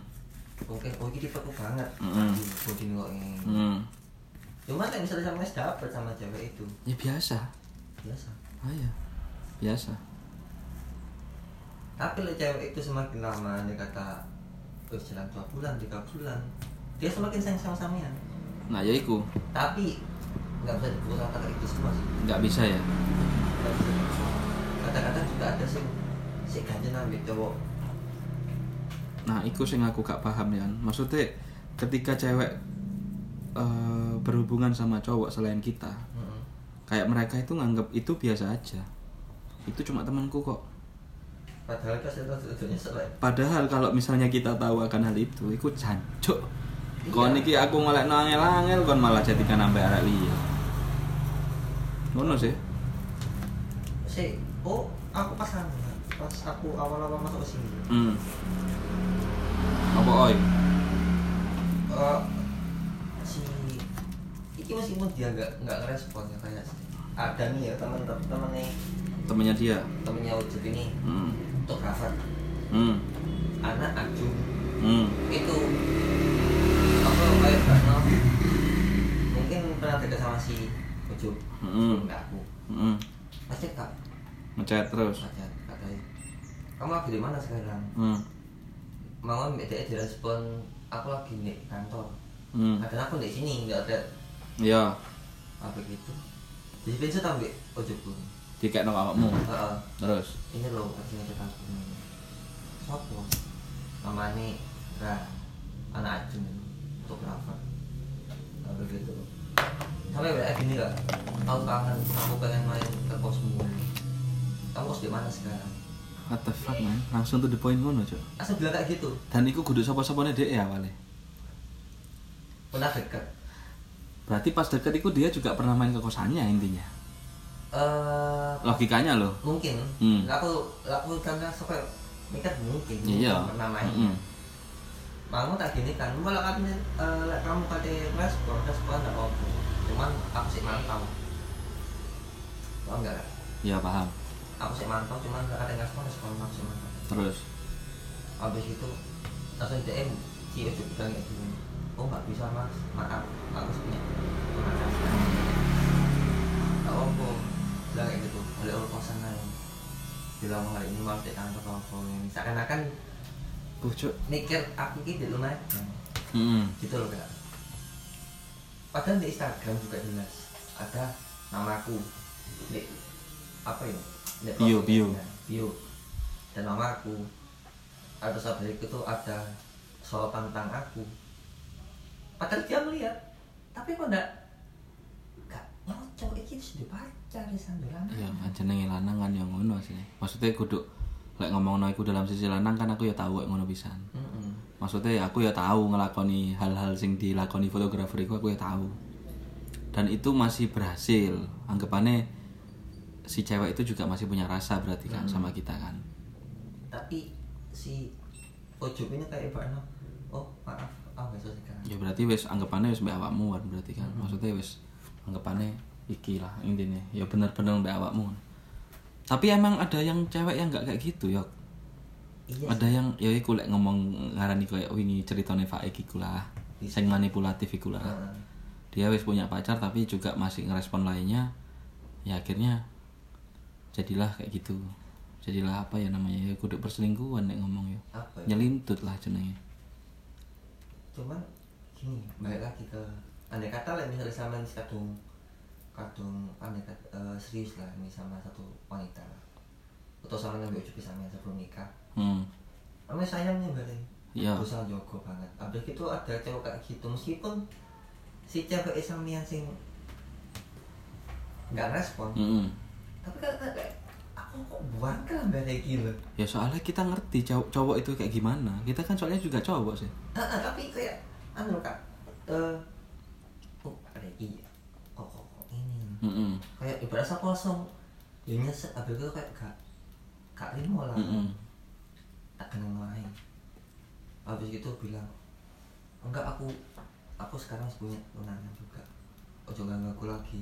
mungkin oh ini tipe aku banget. Mm-mm. Bodi kok ini. Heeh. Cuma kan misalnya sama dapet sama cewek itu Ya biasa. biasa. Ah ya. Biasa. Tapi lah cewek itu semakin lama dia kata terus jalan dua bulan, tiga bulan, dia semakin sayang sama sampean. Nah, ya iku Tapi nggak bisa dipukul rata itu semua sih. nggak bisa ya. Kadang-kadang juga ada sih si ganjen ambil cowok. Nah, iku sing aku gak paham ya. Maksudnya ketika cewek eh, berhubungan sama cowok selain kita Mm-mm. kayak mereka itu nganggap itu biasa aja itu cuma temanku kok padahal kan itu padahal kalau misalnya kita tahu akan hal itu itu jancuk Iya. Kon iki aku ngelek angel-angel kon malah jadikan sampai arek liya. Ngono sih. Sih oh aku pas anu, pas aku awal-awal masuk sini. Hmm. Apa oi? Eh, si iki meskipun dia nggak nggak ngerespon ya kayak ada nih ya teman temennya. Temennya dia? Temennya Ucup ini. Hmm. Fotografer hmm. Anak Ajun. Hmm. Itu apa kayak karena mungkin pernah dekat sama si Ucup hmm enggak aku. Hmm pasti kak. Ngechat terus. Aja katanya. Kamu lagi di mana sekarang? Hmm mau dia direspon aku lagi di kantor. Hmm kadang aku di sini nggak ada. Ya apa gitu jadi tahu nggak ojek pun dikek nang awakmu? Heeh. terus? Ini loh kasih aja aku sopo namanya Ra. Anak Ajun fotografer nah, begitu sampai kayak gini gak aku kangen. Aku pengen main ke kosmu kamu kos di mana sekarang? What the fuck man? Langsung to the point ngono cok. Asal bilang kayak gitu. Dan iku kudu sapa-sapane dhek ya awalnya. Pernah dekat berarti pas deket itu dia juga pernah main ke kosannya intinya? Eh logikanya loh mungkin. Hmm. aku aku karena suka mikir mungkin iya. pernah main. Mm-mm. Kamu tak gini kan, malah katanya eh, kamu kata respon, respon enggak apa Cuman aku sih mantau. Tau enggak Kak? ya paham. Aku sih mantau, cuman enggak ada respon, respon aku sih mantau. Terus? Habis itu, langsung DM Si Ucup bilang kayak gini. Oh nggak bisa mas, maaf, aku sih punya pengajaran Gak apa, bilang kayak gitu, oleh orang kosan lain Bilang hari ini malah di kantor apa ini Seakan-akan Bocok. mikir aku gitu lumayan Hmm. gitu loh kak padahal di Instagram juga jelas ada namaku. Di apa ya? Di Bio, bio. profilnya, bio. Dan namaku. Ada saat itu tuh ada sorotan tentang aku. Padahal dia melihat. Tapi kok enggak enggak nyocok. Ini sudah pacar ya sambil anak Ya kan jenenge lanang kan yang ngono sih. Maksudnya kudu lek ngomongno iku dalam sisi lanang kan aku ya tahu ngono pisan. Mm-mm. Maksudnya aku ya tahu ngelakoni hal-hal sing dilakoni fotografer iku aku ya tahu. Dan itu masih berhasil. Anggapannya si cewek itu juga masih punya rasa berarti kan sama kita kan. tapi si Ojo ini kayak Bano oh maaf ah nggak sesuai Ya berarti wis anggapannya wis mbak awakmu kan berarti kan. Maksudnya wis anggapannya iki lah intinya. Ya bener-bener mbak awakmu. Tapi emang ada yang cewek yang nggak kayak gitu ya. Iya. Ada yang ya iku lek ngomong ngarani kayak wingi ceritane Faik iku lah sing manipulatif iku lah. Dia wis punya pacar tapi juga masih ngerespon lainnya ya akhirnya jadilah kayak gitu. Jadilah apa ya namanya ya kudu perselingkuhan nek ngomong ya. Apa ya? nyelintut lah jenenge. Cuman gini balik lagi ke andai kata lah misalnya sama kadung kadung andai kata eh, serius lah ini sama satu wanita. lah atau sama yang ucup sama sebelum nikah. Hmm. Namanya sayangnya berarti Iya. dosa jogo banget. Abis itu ada cewek kayak gitu meskipun si cewek Islamia sing nggak respon Mm-mm. tapi kan kayak aku kok buang kan kayak gitu. Ya soalnya kita ngerti cowok, cowok itu kayak gimana. Kita kan soalnya juga cowok sih. Ah, ah, tapi kayak anu kak eh oh ada iya. Kok kok kok ini? Mm-mm. kayak ibarat kosong. Ya nyesek abis itu kayak gak gak limo lah. Mm-mm. tak kenal lain habis gitu bilang enggak aku aku sekarang punya tunangan juga. Ojo gak aku lagi.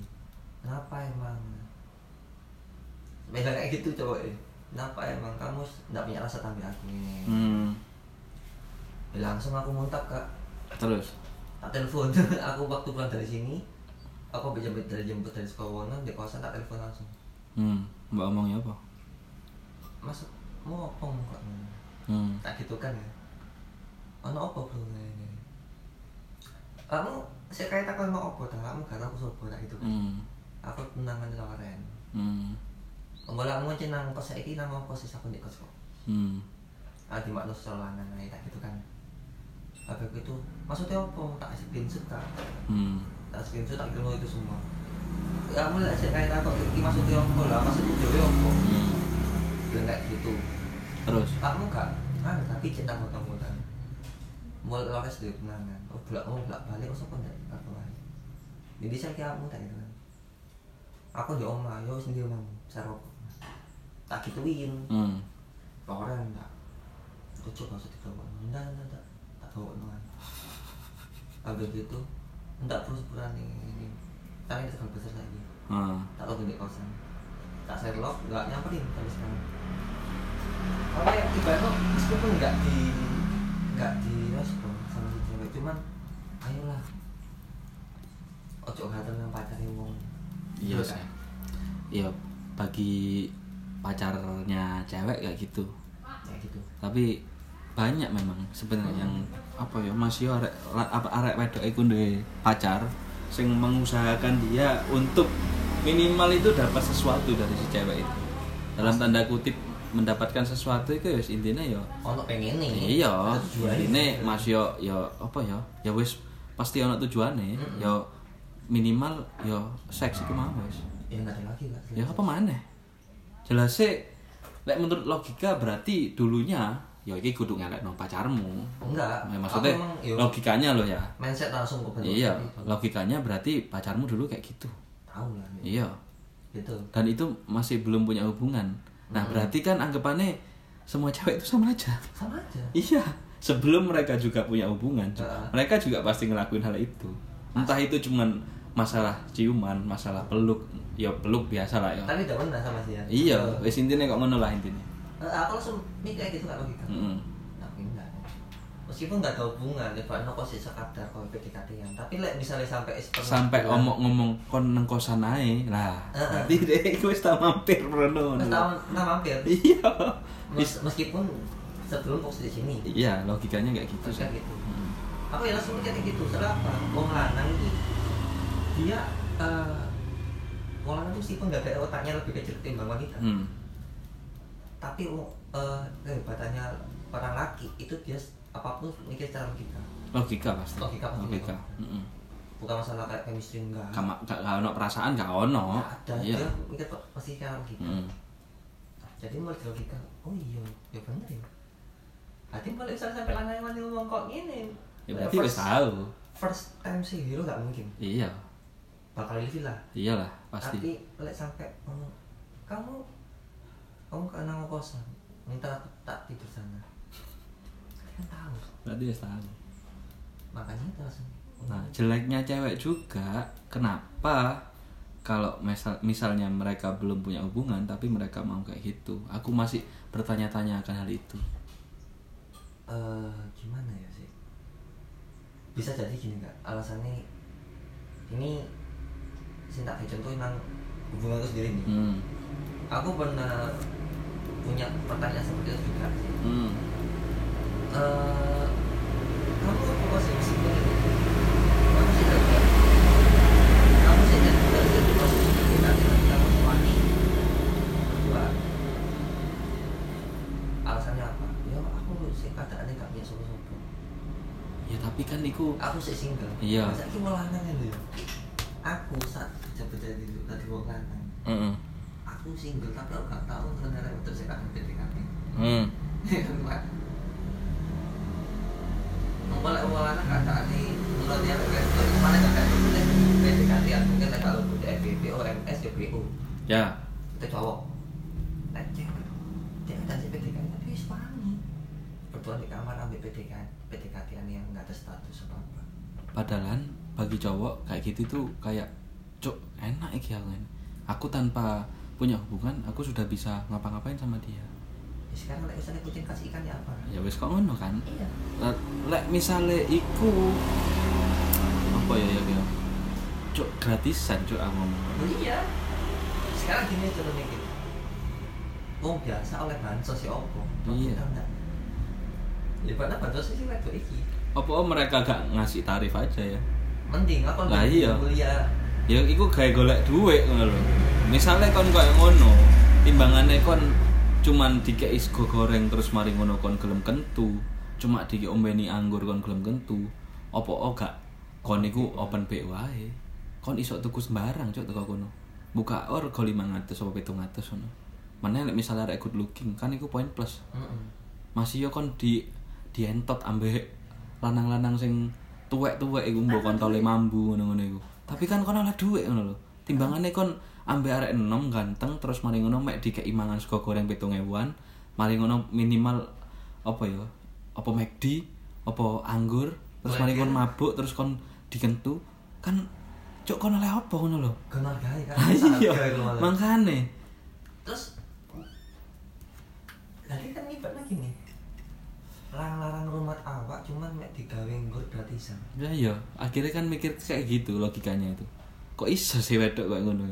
Kenapa emang? Beda kayak gitu cowok eh. kenapa emang? Kamu nggak punya rasa tambah aku ini. Hmm. Ya, langsung aku muntah kak. Terus? Tak telepon. Aku waktu pulang dari sini aku bisa jemput dari jemput dari sekolah di kosan tak telepon langsung. Hmm. Mbak omongnya apa mas mau apa kak hmm. Tak gitu kan ya. Ono apa bro ini? Kamu saya kayak takon mau apa tak? Kamu gak tahu sopo tak gitu kan? Hmm. Aku tunangan Loren hmm. Mbak mau nang kos saiki nang apa sih aku di kos kok hmm. Ah di makna sololanang ae tak gitu kan ku itu maksudnya apa? Tak screenshot tak? Hmm. Tak screenshot tak kirim itu semua. Kamu lihat sih kayak aku ini maksudnya apa lah? Maksudnya jadi apa? Hmm. Dan kayak gitu. Terus? Kamu gak? Ah tapi cinta potong-potong mulai loket dari kenangan. Oh bolak oh bolak balik oh siapa ndak? Aku aja jadi saya kira kamu tak kan aku di oma yo sendiri omamu saya rokok tak gituin. Hmm. Orang enggak aku coba usah dibawa enggak enggak enggak tak bawa nuan habis gitu enggak terus berani ini. Tapi ini terlalu besar lagi. Ah tak tahu di kosan tak Sherlock enggak nyamperin sampai sekarang. Apa yang ibaratnya meskipun enggak di enggak di respon sama si cewek cuman ayolah ojo ngatur yang pacarnya wong. Iya Iya sih. kan? iya bagi pacarnya cewek kayak gitu. Kayak gitu. Tapi banyak memang sebenarnya yang apa ya masih arek apa arek wedok iku duwe pacar sing mengusahakan dia untuk minimal itu dapat sesuatu dari si cewek itu. Dalam tanda kutip mendapatkan sesuatu itu ya intinya ya ono pengen nih iya ini mas yo yo apa ya ya wis pasti ono tujuannya Mm-mm. ya minimal ya seks itu mau wis. Ya enggak ada lagi lah ya apa mana jelas sih lek menurut logika berarti dulunya ya iki kudu ngelek no pacarmu. Enggak. Ya, maksudnya emang, logikanya loh ya. mindset langsung ke bentuk iya logikanya berarti pacarmu dulu kayak gitu. Tahu lah ya. iya. Gitu. Dan itu masih belum punya hubungan. Nah Mm-mm. berarti kan anggapannya semua cewek itu sama aja. Sama aja. Iya. Sebelum mereka juga punya hubungan Heeh. mereka juga pasti ngelakuin hal itu. Entah itu cuman masalah ciuman masalah peluk ya peluk biasa lah ya. Tapi udah pernah sama dia. Iya Eh, wis intinya kok ngono lah intinya. eh, aku langsung mikir kayak gitu gak logika Mm-mm. tapi enggak meskipun nggak ada hubungan ya pak kok sih sekadar kau PDKT yang tapi lek misalnya sampai sampai omong ngomong kon neng kosan ae. Lah berarti deh iku wis tak mampir tahun nggak mampir. Iya. Mes- meskipun sebelum fokus di sini. Iya logikanya kayak gitu sih. Gitu. Mm. aku ya langsung mikir kayak gitu soalnya apa? Wong lanang ini dia eh wong lanang meskipun nggak ada otaknya lebih kecil ketimbang wanita Hmm. Tapi wong- eh kehebatannya orang laki itu dia apa pun mikir secara logika. Logika pasti. Logika pasti. logika. Mm-mm. bukan masalah kayak chemistry enggak. Kama, gak, gak ono perasaan gak ono. Nggak ada. Iya. Dia mikir pasti secara logika. Mm. jadi mulai logika oh iya ya bener ya. Hati mulai misalnya sampai lanang lanang ngomong kok gini. Ya berarti wis tahu. first time sih hero gak mungkin. Iya. Bakal ilfil lah iyalah pasti. Tapi lek sampai ngomong kamu kamu ke nang kosan? Minta aku tak tidur sana. Kan tahu. Berarti wis tahu makanya itu langsung Nah, jeleknya cewek juga. Kenapa? Kalau misal misalnya mereka belum punya hubungan tapi mereka mau kayak gitu. Aku masih bertanya-tanya akan hal itu. eh gimana ya sih? Bisa jadi gini nggak? Alasannya ini sih tak kayak contoh nang hubunganku sendiri nih. Hmm. aku pernah punya pertanyaan seperti itu juga. Sih Hmm. Eh, kamu apa sih meskipun itu kamu sih tidak kamu sih tidak tidak jadi posisi kita kamu wani kedua alasannya apa? Ya aku sih keadaannya gak punya sopo-sopo Ya tapi kan iku aku sih single. Iya. masa ini mau lanang ya. Aku saat jabat jadi tadi wong lanang. Heeh. aku single tapi aku gak tahu ternyata Ya. itu cowok lek cewek si PDKT tapi wis wani berduaan di kamar ambil PDKT PDKT yang nggak ada status apa apa Padahal bagi cowok kayak gitu tuh kayak cuk enak iki aku ini. Aku tanpa punya hubungan aku sudah bisa ngapa-ngapain sama dia. ya, sekarang lek misalnya kucing kasih ikan ya apa Ya wis kok ngono kan. iya lek misale iku apa ya ya ya cuk gratisan cuk aku ngomong Oh iya sekarang gini coba mikir Wong biasa oleh bansos ya opo Iya. Enggak. ya padahal bansos sih wedok iki. Apa mereka gak ngasih tarif aja ya? Mending apa Lah iya. mulia ya iku gawe golek duit ngono lho. Misale kon koyo ngono timbangane kon cuman dikei sego goreng terus mari ngono kon gelem kentu. Cuma diombeni anggur kon gelem kentu. Opo oh gak? Kon iku open wae. Kon iso tuku sembarang cok teko kono buka or go 500 apa 700 ngono mana lek misalnya arek good looking kan iku poin plus Heeh. masih yo kon di dientot ambek lanang-lanang sing tuwek-tuwek iku mbok kontole mambu ngono-ngono iku. Tapi kan kon oleh dhuwit ngono lho. Timbangane kon ambek arek enom ganteng terus mari ngono mek dikeki mangan sego goreng 7000-an, mari ngono minimal apa ya? Apa McD, apa anggur, terus mari kon mabuk terus kon dikentu kan cok kon oleh apa ngono lho. Kon hargai kan. Iya, makane. Terus Lagi kan ibaratnya gini Larang-larang rumah awak cuman mek digawe nggur gratisan Ya iya, akhirnya kan mikir kayak gitu logikanya itu. Kok iso sih wedok kayak ngono?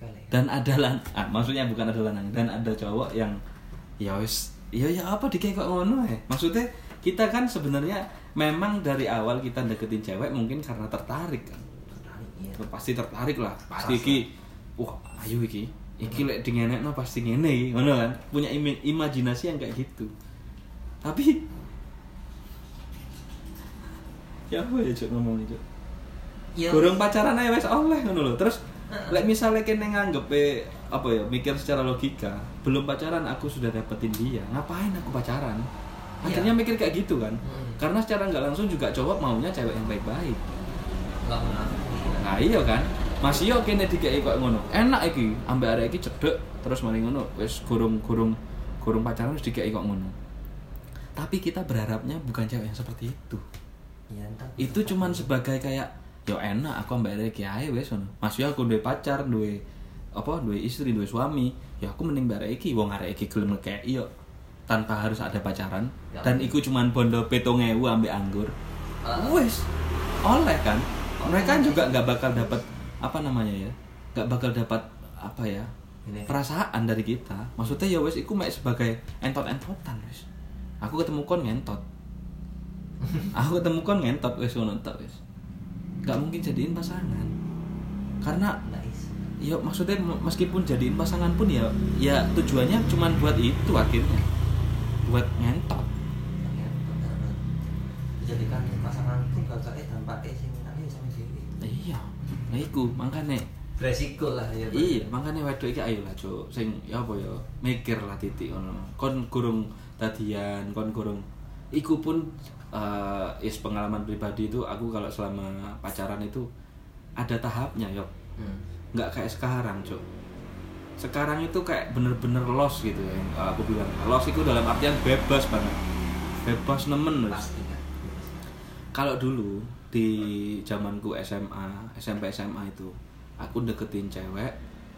Kali Dan ada lan, ah, maksudnya bukan ada lanang dan ada cowok yang ya wis, ya ya apa dikek kok ngono ya? Maksudnya kita kan sebenarnya memang dari awal kita deketin cewek mungkin karena tertarik kan. Tertarik iya Pasti tertarik lah. Pasti iki wah, ayo iki. Iki lek dingenekno pasti ngene iki, ngono kan. Punya imi- imajinasi yang kayak gitu. Tapi ya apa ya cok ngomong cok Iya Gorong pacaran aja wes oleh ngono lho. Terus lek misalnya kene nganggep apa ya mikir secara logika, belum pacaran aku sudah dapetin dia, ngapain aku pacaran? Akhirnya mikir kayak gitu kan. Hmm. Karena secara nggak langsung juga cowok maunya cewek yang baik-baik. Nah iya kan. Masih yo kene dikeki kok ngono. Enak iki, ambek arek iki cedek terus mari ngono wis gurung-gurung gurung pacaran wis dikeki kok ngono. Tapi kita berharapnya bukan cewek yang seperti itu. Iya entar itu cuman sebagai kayak yo enak aku ambek arek iki ae wis ngono. Maksudnya aku duwe pacar, duwe apa, duwe istri, duwe suami, ya aku mending mbak arek iki wong arek iki gelem ngekeki yo tanpa harus ada pacaran Ya. dan iku cuman bondo 7000 ambek anggur. Ah. Wes. Oleh kan. Mereka juga nggak bakal dapat apa namanya ya? nggak bakal dapat apa ya? Ini. perasaan dari kita. Maksudnya ya wes iku mek sebagai entot-entotan wes. Aku ketemu kon ngentot. aku ketemu kon ngentot wes ngono wes. Gak mungkin jadiin pasangan. Karena Nice ya maksudnya meskipun jadiin pasangan pun ya ya tujuannya cuman buat itu akhirnya. Buat ngentot. Dijadikan pasangan pun kakaknya dampaknya sing aneh sama dewi Iya. Nah iku makanya Resiko lah ya Iya, makanya wedok iki ayo lah, Cuk. Sing ya apa ya, mikir lah titik ngono. Kon gurung dadian, kon gurung iku pun eh is pengalaman pribadi itu aku kalau selama pacaran itu ada tahapnya, yo. Hmm. Nggak kayak sekarang, Cuk. Sekarang itu kayak bener-bener los gitu ya. yang Aku bilang, los itu dalam artian bebas banget. Bebas nemen Kalau dulu di zamanku SMA, SMP SMA itu, aku deketin cewek,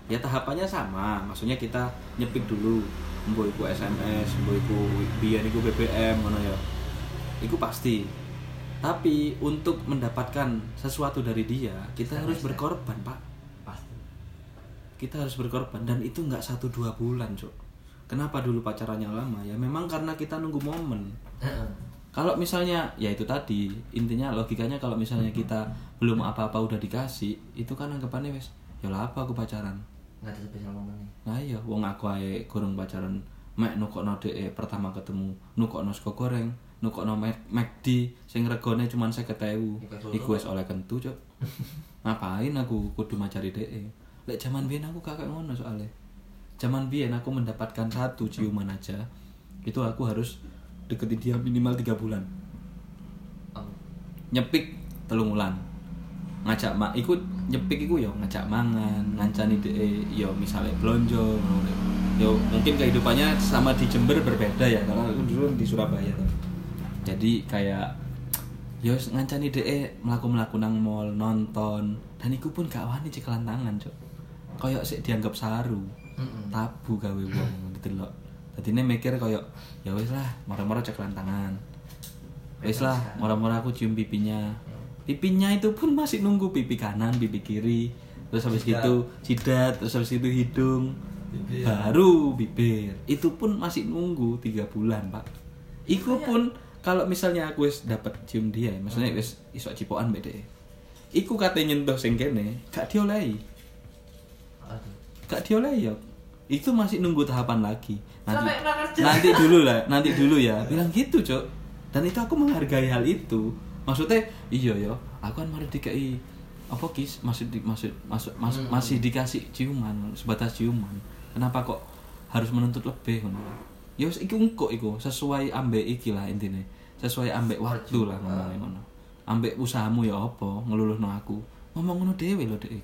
ya tahapannya sama. Maksudnya kita nyepik dulu, mbok iku SMS, mbok iku biyen iku BBM ngono ya. Iku pasti. Tapi untuk mendapatkan sesuatu dari dia, kita by harus berkorban, Pak. Pasti Kita harus berkorban dan itu nggak satu dua bulan, Cok. Kenapa dulu pacarannya lama? Ya memang karena kita nunggu momen. Kalau misalnya ya itu tadi intinya logikanya kalau misalnya kita belum apa-apa udah dikasih itu kan anggapannya wes ya lah apa aku pacaran? Nggak ada spesial momen nah iya wong aku ae kurang pacaran mek nukokno dhek pertama ketemu nukokno sego goreng nukokno Mac- McD sing regane cuma 50.000 Iku wis oleh kentu cok ngapain aku kudu macari dhek lek zaman biyen aku kakak ngono soalnya. Zaman biyen aku mendapatkan satu ciuman aja itu aku harus deketin dia minimal tiga bulan. Om nyepik telung wulan. Ngajak mak ikut nyepik iku yo ngajak mangan ngancani de yo misalnya blonjo deh. yo mungkin kehidupannya sama di Jember berbeda ya karena aku dulu di Surabaya tuh. Jadi kayak yo ngancani de melaku melaku nang mall nonton. Dan iku pun gak wani ceklan tangan cok koyok sih dianggap saru tabu gawe wong didelok dadi ne mikir koyo ya wis lah moro-moro ceklan tangan wis lah moro-moro aku cium pipinya pipinya itu pun masih nunggu pipi kanan pipi kiri terus habis Jidat. gitu jidat terus habis itu hidung Bibir. baru bibir itu pun masih nunggu tiga bulan pak Iku pun kalau misalnya aku wis dapet cium dia, maksudnya wis iso cipokan dhek. Iku kate nyentuh sing kene, gak diolehi. Gak diolehi ya. Itu masih nunggu tahapan lagi. Nanti, nanti dulu lah, nanti dulu ya. Bilang gitu, Cok. dan itu aku menghargai hal itu. Maksudnya iya ya aku kan mari dikai apa kis? Masih di, masih masuk mas- Hmm. masih dikasih ciuman sebatas ciuman. Kenapa kok harus menuntut lebih ngono ya? Wis iki engko iku sesuai ambek iki lah intine. Sesuai ambek waktu lah ngomongnya ngono. Ambek usahamu ya apa ngeluluhno aku. Ngomong ngono dhewe lho dek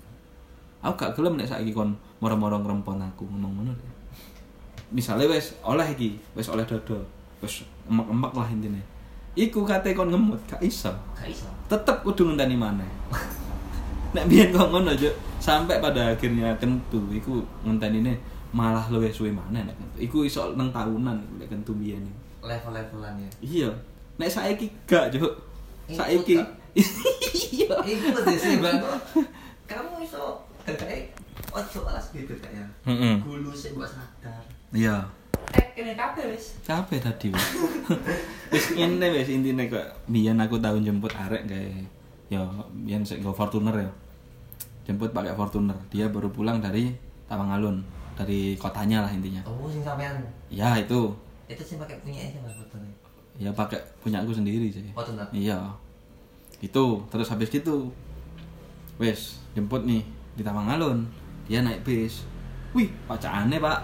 aku gak gelem nek saiki kon moro-moro ngrempon aku ngomong ngono dek misalnya wes oleh iki wes oleh dodo wes emek-emek lah intine iku kate kon ngemut gak iso gak iso tetep kudu ngenteni maneh nek biyen kok ngono Juk. sampai pada akhirnya kentu iku ngentenine malah luwih suwe maneh nek kentu iku iso nang tahunan nek kentu biyen iku. level-levelan ya iya nek saiki gak Juk Ikut, saiki Kak. iya Iku deh sih bang. Kamu iso kayak ojo alas gitu kayak. Heeh. Gulu sih buat sadar. Iya. Eh, ini kabeh wis. capek tadi wis wis ngene wis intine kok biyen aku tau jemput arek kayak ya biyen sik nggo Fortuner ya. Jemput pakai Fortuner. Dia baru pulang dari Tawangalun dari kotanya lah intinya. Oh, sing sampean? Ya itu. Itu sih pakai punya aja mbak fotonya. ya pakai punya aku sendiri sih. Fortuner. iya. Itu terus habis gitu wes jemput nih di Tawangalun dia naik bis. Wih pacaannya pak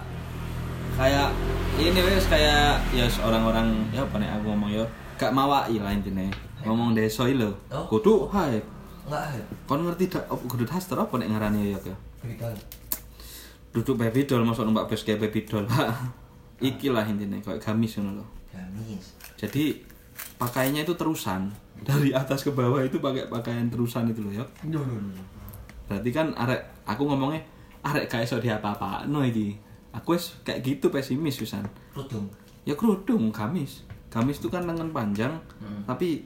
kayak ini wes kayak ya orang-orang ya apa nih aku ngomong ya gak mawai lah intinya ngomong deso lo Oh. kudu hai Enggak ada. kon ngerti dak kudu daster apa nek ngarani ya ya Begitu. duduk baby doll masuk numpak bus kayak baby doll pak iki lah intinya kayak gamis ngono loh Gamis. jadi pakaiannya itu terusan. Dari atas ke bawah itu pakai pakaian terusan itu loh ya. Berarti kan arek aku ngomongnya arek kayak so dia apa apa no iki aku wis kayak gitu pesimis wisan Kerudung. ya kerudung gamis. Gamis itu kan lengan panjang Hmm. tapi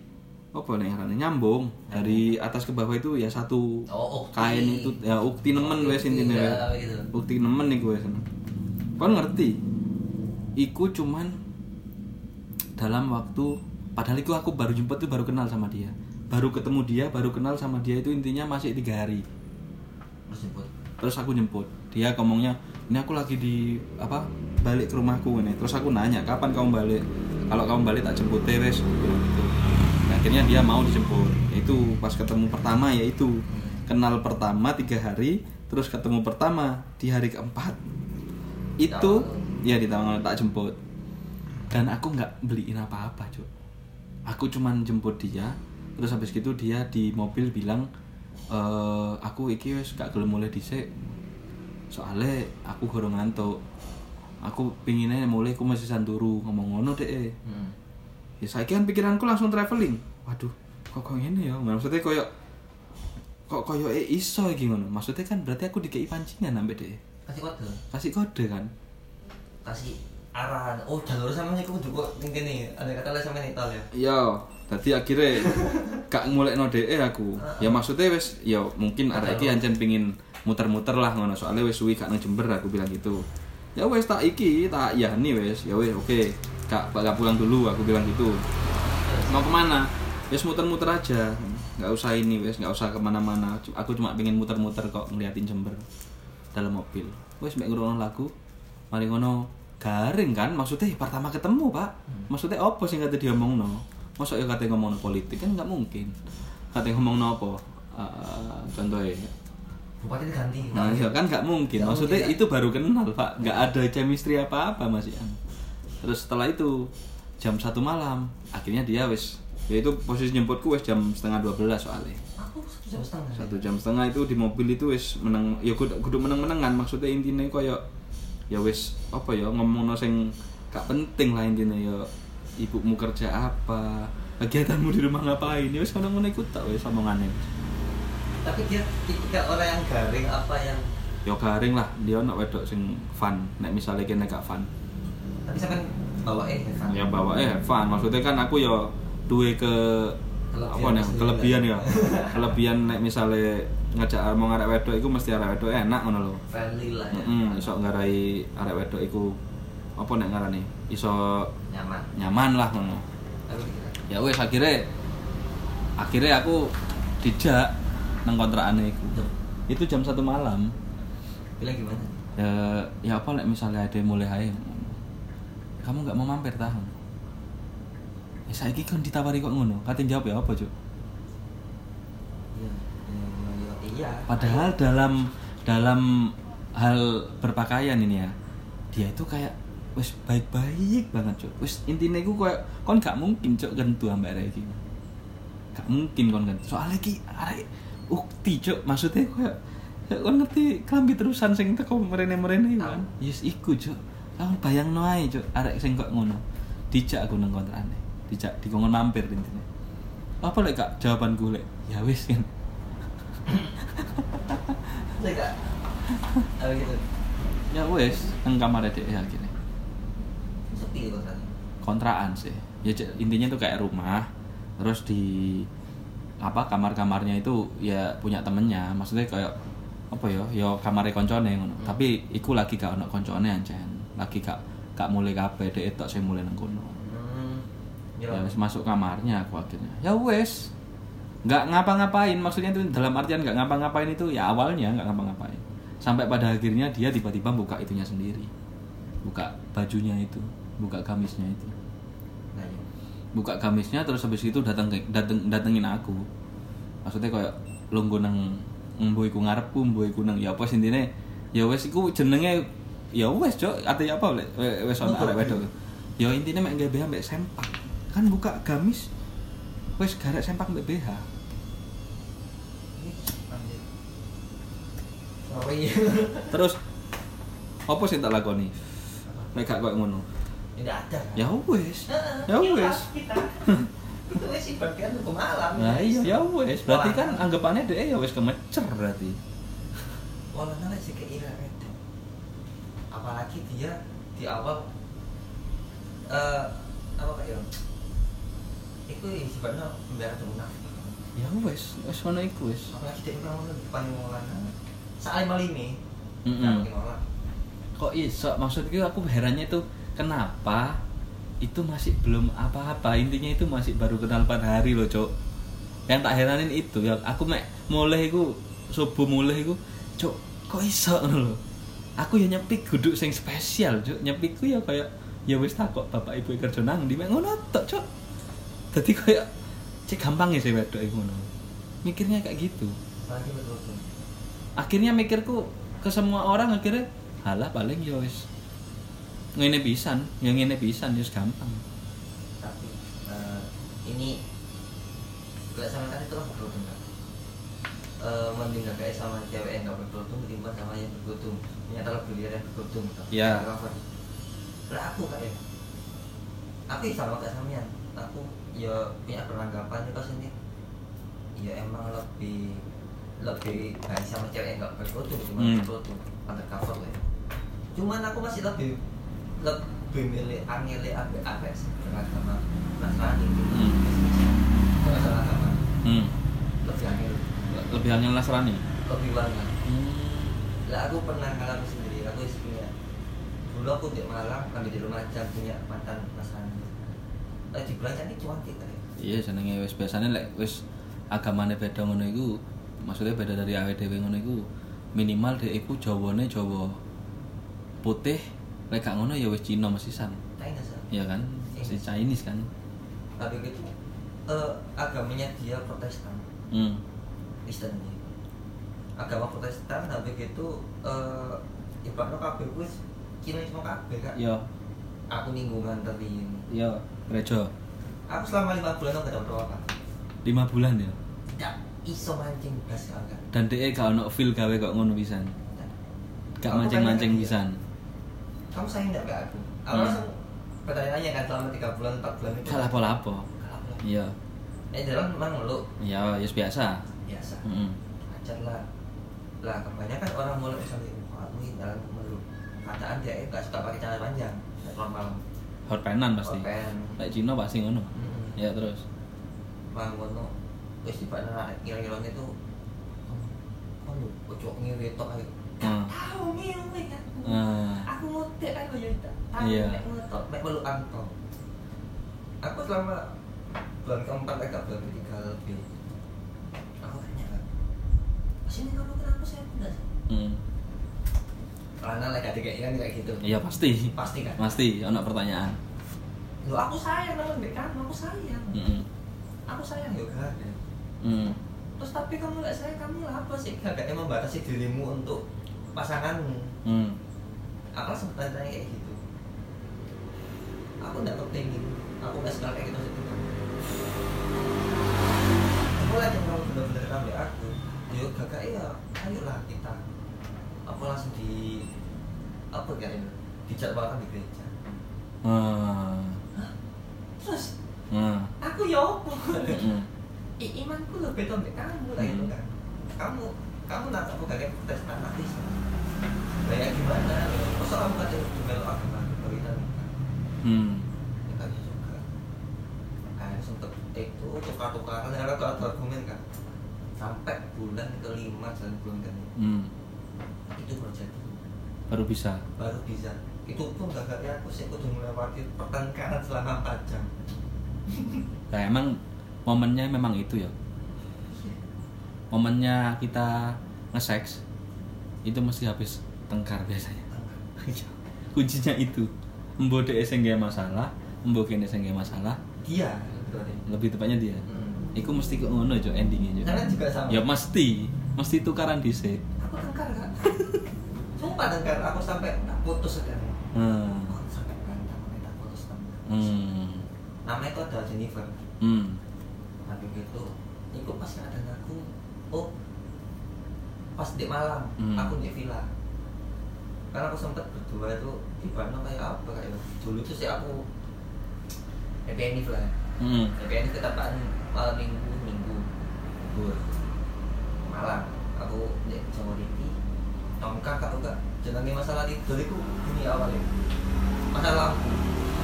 apa nih caranya nyambung. Dari atas ke bawah itu ya satu Oh, ukti. kain itu ya ukti nemen Oh, wes intine ya, apa gitu. ukti nemen nih gue kau ngerti? Iku cuman dalam waktu padahal itu aku baru jemput tuh baru kenal sama dia. Baru ketemu dia baru kenal sama dia itu intinya masih tiga hari. Terus jemput. terus aku jemput dia ngomongnya ini aku lagi di apa balik ke rumahku ini. Terus aku nanya kapan kamu balik? Kalau kamu balik tak jemput wes bilang gitu. Nah, akhirnya dia mau dijemput. Itu pas ketemu pertama ya itu. Kenal pertama tiga hari terus ketemu pertama di hari keempat. Itu ya di Tawangan tak jemput. Dan aku nggak beliin apa-apa cuy aku cuman jemput dia terus habis gitu dia di mobil bilang eh aku iki wis gak gelem mulai dhisik soalnya aku gorong ngantuk aku pinginnya mulai aku masih santuru ngomong ngono deh Hmm. ya saya kan pikiranku langsung traveling waduh kok kok ini ya maksudnya koyo kok koyo eh iso iki ngono maksudnya kan berarti aku dikei pancingan sampe deh Kasih kode. kasih kode kan Kasih arahan. Oh, jalur sama sih kok ning kene. Ada kata lah sama Nital ya. Iya, tadi akhirnya gak mulai no DE aku. Ya maksudnya wes, ya mungkin arek iki ancen pingin muter-muter lah ngono soalnya wes suwi gak nang Jember aku bilang gitu. Ya wes tak iki, tak iya nih wes, ya wes oke. Gak gak pulang dulu aku bilang gitu. Mau ke mana? Wes muter-muter aja, nggak usah ini wes, nggak usah ke mana-mana. Aku cuma pengen muter-muter kok ngeliatin Jember dalam mobil. Wes mek ngrungokno lagu, mari ngono garing kan maksudnya pertama ketemu pak maksudnya apa sih kata dia ngomong no masa ya kata ngomong politik kan nggak mungkin kata ngomong no apa Eh, contohnya Bupati diganti. nah ya kan nggak mungkin. Nggak maksudnya mungkin, itu baru kenal pak. Nggak ada chemistry apa apa mas. Ian terus setelah itu jam satu malam akhirnya dia wes ya itu posisi jemputku wes jam setengah 12 soalnya. Aku satu jam setengah. satu jam setengah itu di mobil itu wis meneng ya kudu, kudu meneng menengan maksudnya intinya koyo ya wis apa ya ngomong sing gak penting lah intinya ya ibumu kerja apa kegiatanmu di rumah ngapain. Ya wis ngono ngono ikut tak wis omongannya Tapi dia tipikal orang yang garing apa yang ya garing lah dia nak wedok sing fun nek misalnya kene gak fun tapi sampai bawa eh Evan. ya bawa eh fun maksudnya kan aku ya duwe ke apa nih kelebihan ya kelebihan nek misalnya ngajak mau ngarep wedok itu mesti arek wedok enak ngono lho friendly lah ya. Heeh, iso ngarai arek wedok iku apa nek ngarani? Iso Nyaman. nyaman lah ngono. Ya wes akhirnya akhirnya aku dijak nang kontrakane iku. Duh. Itu jam satu malam. bilang gimana? Ya, ya apa nek misalnya ada mulai ae. Kamu nggak mau mampir tahu? Ya saiki kan ditawari kok ngono. Kate jawab ya apa, Cuk? iya iya iya Padahal dalam dalam hal berpakaian ini ya, dia itu kayak wis baik-baik banget, Cuk. Wis intine iku koyo kon gak mungkin Cuk gentu ambek arek iki. Gak mungkin kon gentu. Soalnya iki arek ukti, Cuk. Maksudnya koyo ya kon ngerti klambi terusan sing teko merene-merene iku kan. Yes iku, Cuk. Kamu bayangno ae, Cuk, arek sing kok ngono. Dijak aku nang kontrane. Dijak dikongkon mampir intine. Apa lek gak jawabanku lek? Ya wis kan. Gak apa gitu Ya wes, nang kamar dek ya gini. sepi tadi Kontrakan sih. Ya intinya tuh kayak rumah. Terus di apa kamar-kamarnya itu ya punya temennya. Maksudnya kayak apa ya? Ya kamare koncone ngono. Hmm. Tapi iku lagi gak ono koncone ancen. Lagi gak gak mulai kabeh dek tok sing mulai nang kono. hmm Ya wes masuk kamarnya aku akhirnya. Ya wes. Nggak ngapa-ngapain, maksudnya itu dalam artian nggak ngapa-ngapain itu ya awalnya nggak ngapa-ngapain. Sampai pada akhirnya dia tiba-tiba buka itunya sendiri. Buka bajunya itu, buka gamisnya itu. Buka gamisnya terus habis itu datang dateng datengin aku. Maksudnya kayak lungguh nang mbo iku ngarepku, mbo iku nang ya apa intine ya wes iku jenenge ya wes cok artinya apa lek wes Nutur arek wedok. Ya intinya mek gawe ambek sempak. Kan buka gamis wes garek sempak mbek BH. Terus apa sih tak lakoni? Nek gak koyo ngono. Tidak ada kan? Ya wes. Ya kita- wes. itu wes ibaratkan hukum alam Nah iya ya wes. Berarti kan anggapannya dia ya wes kemecer berarti. Walau nala sih keira itu apalagi dia di awal eh apa kayak itu sifatnya pembiaran munafik Ya wes, wes ngono iku wes. apalagi dia orang di saling malini Mm-mm. nggak mungkin ngolah Kok iso? Maksudku aku herannya tuh kenapa itu masih belum apa-apa? Intinya itu masih baru kenal 4 hari loh cok yang tak heranin itu ya aku mek mulai iku subuh mulai iku cok kok iso lho? Aku ya nyepik guduk sing spesial cok nyepikku ya kayak ya wis takok bapak ibu kerja nang di mek ngono tok cok dadi kayak cek gampang ya sih wedok iku ngono. Mikirnya kayak gitu. Akhirnya mikirku ke semua orang akhirnya halah paling ya wis ngene pisan yang ngene pisan ya gampang tapi eh, ini gak sama kan itu lah beruntung kan Eh, mending gak kayak sama cewek yang gak beruntung ketimbang sama yang beruntung ternyata lebih liar yang beruntung gitu. Iya. Lah aku kayak aku ya sama kayak samian aku ya punya peranggapan itu sini ya emang lebih lebih baik sama cewek yang gak beruntung ketimbang Hmm. beruntung undercover lah ya. cuman aku masih lebih lebih milih angele abe abe beragama nasrani gitu Hmm. Agama hmm. lebih angel lebih hanya Nasrani lebih banget. Hmm. lah aku pernah ngalamin sendiri. Aku punya dulu aku di Malang kami di rumah aja punya mantan nasrani lagi belajar ini cuantik kali iya jenenge wis biasanya lek wis agamane beda ngono iku maksudnya beda dari dhewe ngono iku minimal dhek iku Jawane Jawa putih lek gak ngono ya wis Cina mesisan iya kan? Si Chinese kan? Tapi gitu. Eh, agamanya dia Protestan. Hmm. Kristen. Agama Protestan tapi gitu eh ibaratnya kabeh wis Cina semua kabeh kak. Iya. Aku ninggungan tadi iya gereja. Aku selama lima bulan aku gak tahu apa lima bulan ya? Tidak iso mancing gas kan dan dhek gak ono feel gawe kok ngono pisan? Gak. Mancing-mancing dia, pisan kamu sayang gak ke aku aku Hmm. langsung pertanyaannya kan selama tiga bulan empat bulan itu Kalah apa? iya eh jalan memang meluk iya ya biasa biasa Heeh. ajar lah lah kebanyakan orang mulai misalnya "Wah, aku ini jalan meluk kataan dia eh, gak suka pakai celana panjang gak normal horpenan pasti Open. Lek Cina pasti ngono Hmm. ya terus Mangono wis di mana kira-kira itu kan lu ojo ngewe tok ae. Hmm. Tahu ngewe kan. Ah. Aku ngotek kan itu. Tahu Iya. mek ngotot, melu anto. Aku selama bulan keempat agak bulan ketiga lebih. Aku tanya kan. Sini kamu kenapa saya tidak? hmm. Karena lagi ada kayak kan kayak gitu. iya pasti Pasti kan? pasti ono pertanyaan Loh, aku sayang sama mbak kamu, aku sayang. Mm-mm. Aku sayang ya ada. Mm. Terus tapi kamu gak sayang, kamu lah apa sih? Gak emang membatasi dirimu untuk pasanganmu. Mm. Aku sempat tanya kayak gitu. Aku gak kepingin, aku gak suka kayak gitu sih. Aku yang kamu bener-bener kamu aku. Yuk kakak ya, ayolah kita. Aku langsung di apa kayak ini? Dijadwalkan di gereja. Ah. Terus Ah. aku ya apa? Mm. I, imanku lebih beda kamu lah gitu Hmm. kan kamu kamu nak aku kayak protestan ateis kayak gimana? Masa kamu kata melo agama kita Mm. ya kan juga kayak sempet itu tukar-tukaran karena tuh ada argumen kan sampai bulan kelima dan bulan kelima Mm. itu baru jadi. Baru bisa. baru bisa. Itu pun gak kayak aku sih kudu melewati pertengkaran selama 4 jam. Nah, emang momennya memang itu ya. Momennya kita nge-sex itu mesti habis tengkar biasanya. Kuncinya itu. Mbok dhek sing nggak masalah, mbok kene sing nggak masalah, dia lebih tepatnya dia. Hmm. Iku mesti kok ngono jo endingnya jo. Karena juga sama. Ya mesti, mesti tukaran dhisik. aku tengkar kak sumpah tengkar aku sampai tak putus sekarang Hmm. aku sampai berantem minta putus Hmm. namanya itu ada Jennifer Hmm. tapi gitu itu pas ada aku oh pas di Malang Hmm. aku di villa. Karena aku sempet berdua itu di Bandung kayak apa kayak dulu tuh sih aku EPNIF lah. Hmm. EPNIF ketapaan malam minggu minggu libur. Malang aku di Jawa Riti nongkak kak juga jenenge masalah tidur itu ini awalnya. Masalah lampu.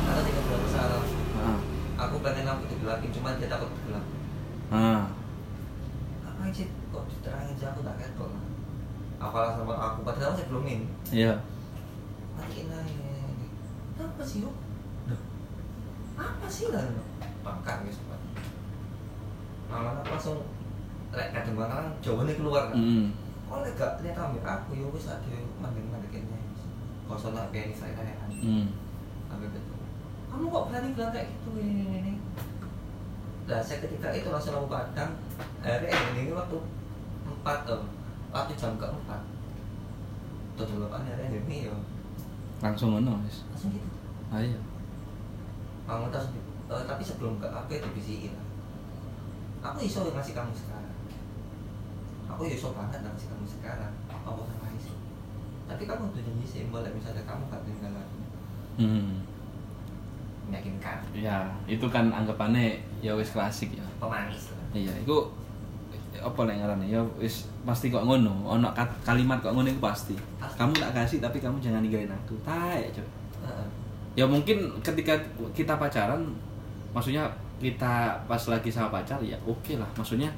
Karena tidak bilang masalah lampu. Ah. aku pengen lampu digelapin cuma dia takut gelap Ah. apa sih kok diterangin sih aku tak ketok lah apalah sama aku? Padahal saya belum Iya. matiin aja. Apa sih yuk? Apa sih lah bangkar guys malah aku langsung lek kadang kadang jawabannya keluar kan Hmm. kok lek gak lihat ambil aku ya wis ada mandeng mandengnya kosong lah kayak saya kayak Hmm. ambil gitu kamu kok berani bilang kayak gitu ini ini ini lah saya ketika itu langsung aku padang akhirnya ini, ini waktu empat tuh waktu jam keempat tuh delapan akhirnya ini ya? Langsung ngono wis. langsung gitu. Ayo. kamu tas eh, tapi sebelum ke apa itu lah. Aku iso ngasih kamu sekarang. Aku iso banget ngasih kamu sekarang. Apa sama iso? Tapi kamu tuh janji sih boleh misalnya kamu gak tinggal lagi. Hmm. meyakinkan. Ya, itu kan anggapannya ya wis klasik ya. pemanis lah. Iya, itu apa lek ngarane ya wis pasti kok ngono. Ono kalimat kok ngono itu pasti. Kamu tak kasih tapi kamu jangan ninggalin aku. Taek. Heeh. Ya mungkin ketika kita pacaran maksudnya kita pas lagi sama pacar ya oke lah. Maksudnya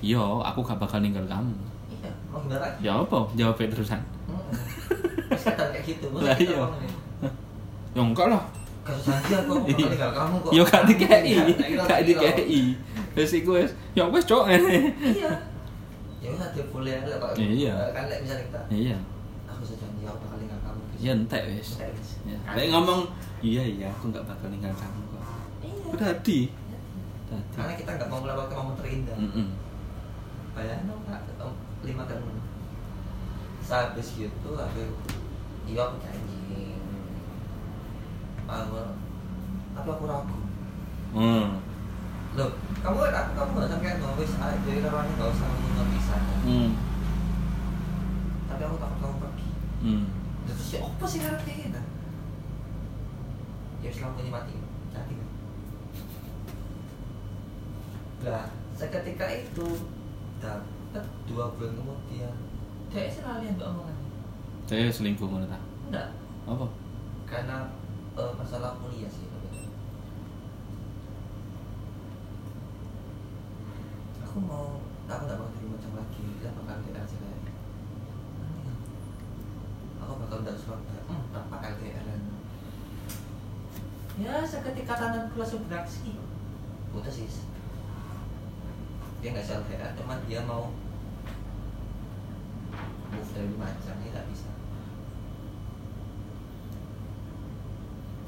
yo aku gak bakal ninggal kamu. iya mau lagi Ya apa? Jawabnya terusan. Kayak gitu Lah, iya. Ya enggak lah. kasus janji aku aku bakal tinggal kamu kok Yo gak dikei, Iya, gak dikei. Wis iku wis. Ya wis cok ngene. iya ya wis boleh lah kok Iya. kan lek misalnya kita Iya. aku sudah janji aku bakal tinggal kamu. Ya entek wis. Ya. Lek ngomong iya iya aku nggak bakal ninggal kamu kok. iya di. Tadi. karena kita nggak mau melewati momen terindah Mm-mm. bayangin dong kak lima kan sehabis gitu aku iya aku janji aku tapi aku ragu Hmm. Loh kamu kan aku kamu nggak sampai nggak jadi kalau aku nggak usah ngomong bisa Hmm. tapi aku takut kamu pergi. Hmm. terus ya apa sih ngerti kita ya selama ini mati. Jadi lah seketika itu dapat dua bulan kemudian. Dia selalu yang omongan Saya selingkuh ngono ta. enggak. Apa? karena eh, masalah kuliah sih aku mau aku nggak mau terima macam lagi. Kita bakal LDR aja kayak aku bakal udah Surabaya hmm, tanpa LDR ya seketika tanganku langsung beraksi putus sih dia nggak bisa LDR cuman dia mau move dari macam ini nggak bisa.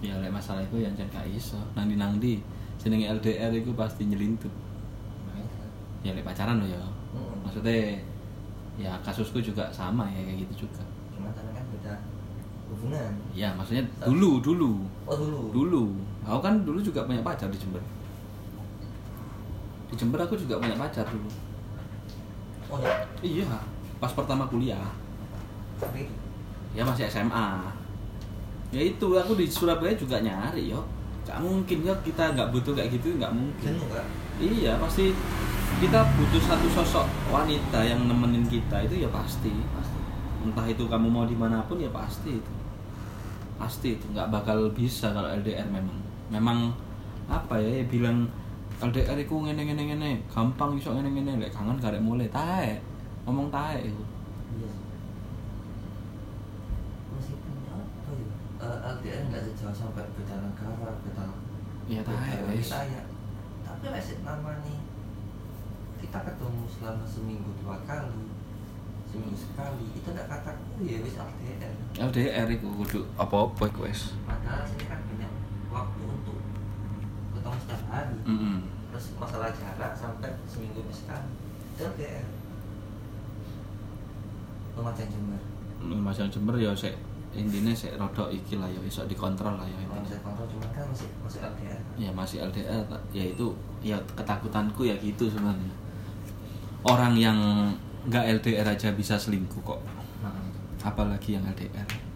Ya lek masalah itu yang gak iso. Nang di jenenge LDR itu pasti nyelintup makanya ya lek pacaran lo ya. Mm-mm. maksudnya ya kasusku juga sama ya kayak gitu juga. Cuma karena kan beda hubungan. Ya maksudnya dulu dulu. Oh dulu? Dulu. Aku kan dulu juga punya pacar di Jember. Di Jember aku juga punya pacar dulu. Oh ya? Iya pas pertama kuliah. Tapi? Ya masih SMA ya itu aku di Surabaya juga nyari yo. Gak mungkin ya kita nggak butuh kayak gitu nggak mungkin iya pasti kita butuh satu sosok wanita yang nemenin kita itu ya pasti. Pasti. Entah itu kamu mau di mana pun ya pasti itu. Pasti itu nggak bakal bisa kalau LDR memang. Memang apa ya, ya bilang LDR itu ngene ngene ngene gampang iso ngene ngene lek kangen karek mulai tae ngomong tae itu iya. Meskipun apa ya? Eh, LDR nggak sejauh sampai beda negara beda ya tae beda wilayah tapi masih namanya kita ketemu selama seminggu dua kali seminggu sekali. Itu nggak kataku ya wis LDR LDR itu kudu apa-apa iku wes padahal sini kan banyak waktu untuk ketemu setiap hari. Mm terus masalah jarak sampai seminggu sekali. Itu LDR Lumajang Jember. Mas Jember ya sik intine sik rodok iki lah ya iso dikontrol lah ya intine. Bisa kontrol cuma kan masih masih LDR ya masih LDR ya itu ya ketakutanku ya gitu sebenarnya. Orang yang nggak LDR aja bisa selingkuh kok. Apalagi yang LDR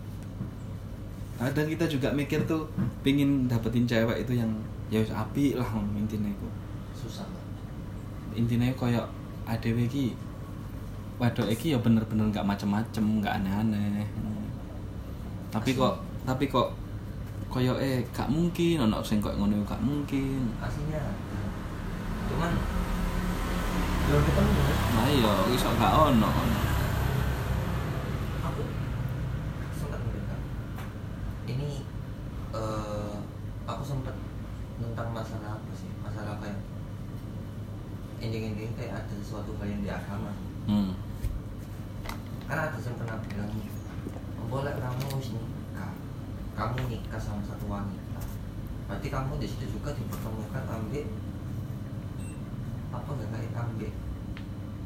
kadang kita juga mikir tuh pingin dapetin cewek itu yang ya api lah intinya itu susah intinya kayak ADW ki waduh iki ya bener-bener nggak macem-macem nggak aneh-aneh. Tapi kok tapi kok koyo eh gak mungkin ono sing kok ngono gak mungkin. Aslinya. Cuman belum ketemu nah iya iso gak ono aku sempat mendengar ini eh aku sempat tentang masalah apa sih? Masalah kayak ending-ending kayak ada sesuatu hal yang di agama. Hmm. kan ada yang pernah bilang boleh kamu nikah. Kamu nikah sama satu wanita. Berarti kamu di situ juga dipertemukan ambil apa gak kayak ambil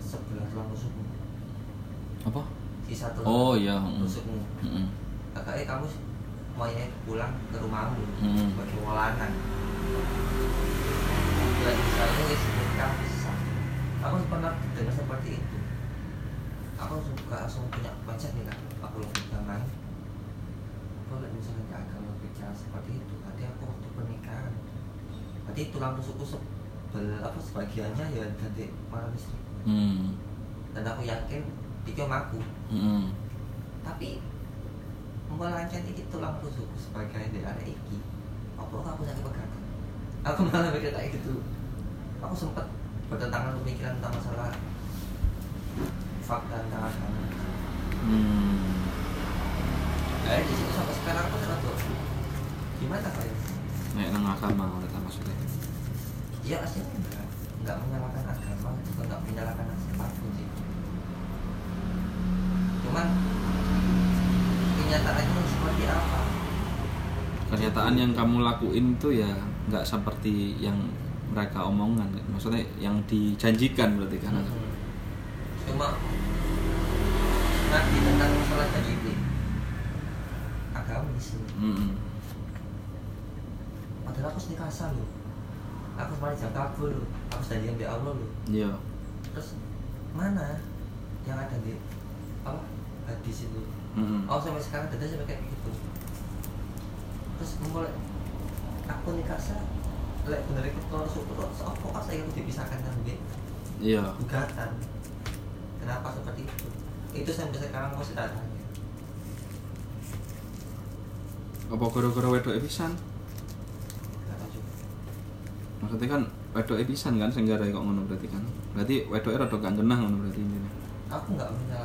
sebelah tulang rusukmu. Apa? Sisa tulang oh iya mm. rusukmu. Mm-mm. kakaknya kamu maunya pulang ke rumahmu Hmm. sebagai wolanan dan misalnya wis nikah sah aku pernah dengar seperti itu. Aku suka langsung punya mindset nih kan aku langsung bilang kalau misalnya agama bicara seperti itu. Berarti aku waktu pernikahan. Berarti tulang rusukku sebel apa sebagiannya ya dari para istri Hmm. dan aku yakin itu sama aku Mm-mm. tapi melancen iki tulang rusukku sebagai dari area iki apa aku sakit pegatan aku malah mikir kayak gitu aku sempat bertentangan pemikiran tentang masalah fakta tentang agama Hmm. eh di situ sampai sekarang aku tuh gimana kayak Nek nang agama. Ya aslinya enggak enggak menyalahkan agama juga enggak menyalahkan siapa pun sih cuman kenyataannya seperti apa Kenyataan yang kamu lakuin tuh ya nggak seperti yang mereka omongan. Maksudnya yang dijanjikan berarti kan. Hmm. cuma nanti tentang masalah tadi itu agamis nih. Mm-mm. padahal aku sedih kasar loh aku semalam jam kabul loh aku sudah di Allah loh Iya. terus mana yang ada di apa hadis itu Mm-mm. oh sampai sekarang dada sampai kayak gitu terus mulai aku nikah sah lek bener itu kalau syukur so kok saya dipisahkan kan dia Iya. gugatan kenapa seperti itu itu sampai sekarang masih tanya Apa gara-gara wedok pisan? Tahu. Maksudnya kan wedok pisan kan sing gara kok ngono berarti kan. Berarti wedoke rada gak genah ngono berarti ini. aku nggak punya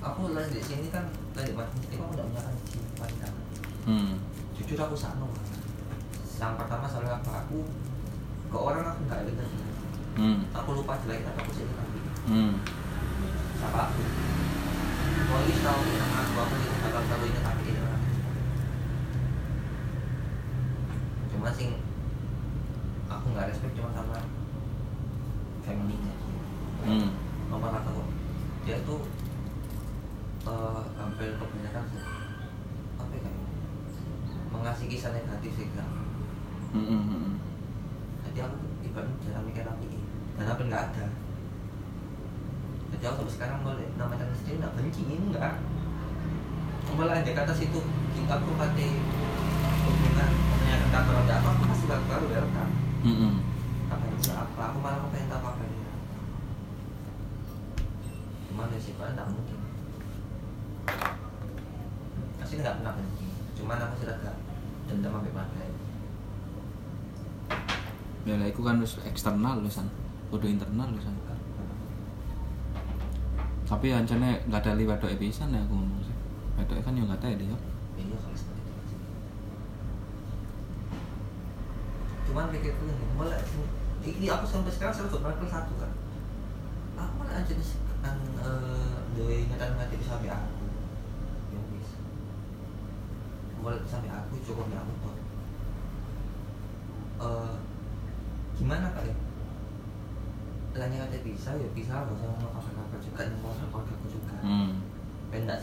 aku lagi di sini kan lagi di itu aku nggak punya kunci wanita Hmm. jujur aku sano yang pertama selalu apa aku ke orang aku nggak ingat Hmm. aku lupa jelek tapi aku sih ingat Hmm. siapa aku mau ini tahu nama aku aku ini bakal selalu ingat tapi ini orang nggak respect cuma sama family-nya hmm. nomor rata kok dia itu eh, hampir kebanyakan apa ya mengasih kisah negatif sih Kak. Hmm, jadi aku ibaratnya jarang mikir apa ini dan apa nggak ada. Jadi aku sampai sekarang boleh namanya sendiri nggak benci ini enggak malah di kata situ kita aku kate hubungan ternyata kantor ada apa aku masih baru baru welcome Hmm, hmm. apa yang bisa apa aku malah pengen tahu apa dia cuman ya sih nggak mungkin. Asli nggak pernah benci cuman aku sudah gak dendam sampai pakai ya lah kan wis eksternal lho san. Kudu internal lho san. Tapi ancane nggak ada liwat doa pisan ya aku ngomong sih. Wedok kan yo nggak ada ya iya kalau seperti itu sih. Cuman pikirku ini mulai ini aku sampai sekarang selalu pernah kelas satu kan aku malah aja di kan eh, dua ingatan mati sampai aku? Yang bisa mulai sampai aku cukup ya aku tuh. Eh, gimana kali Lanya kata bisa ya bisa usah ngomong apa-apa juga. ngomong sama keluarga aku juga hmm.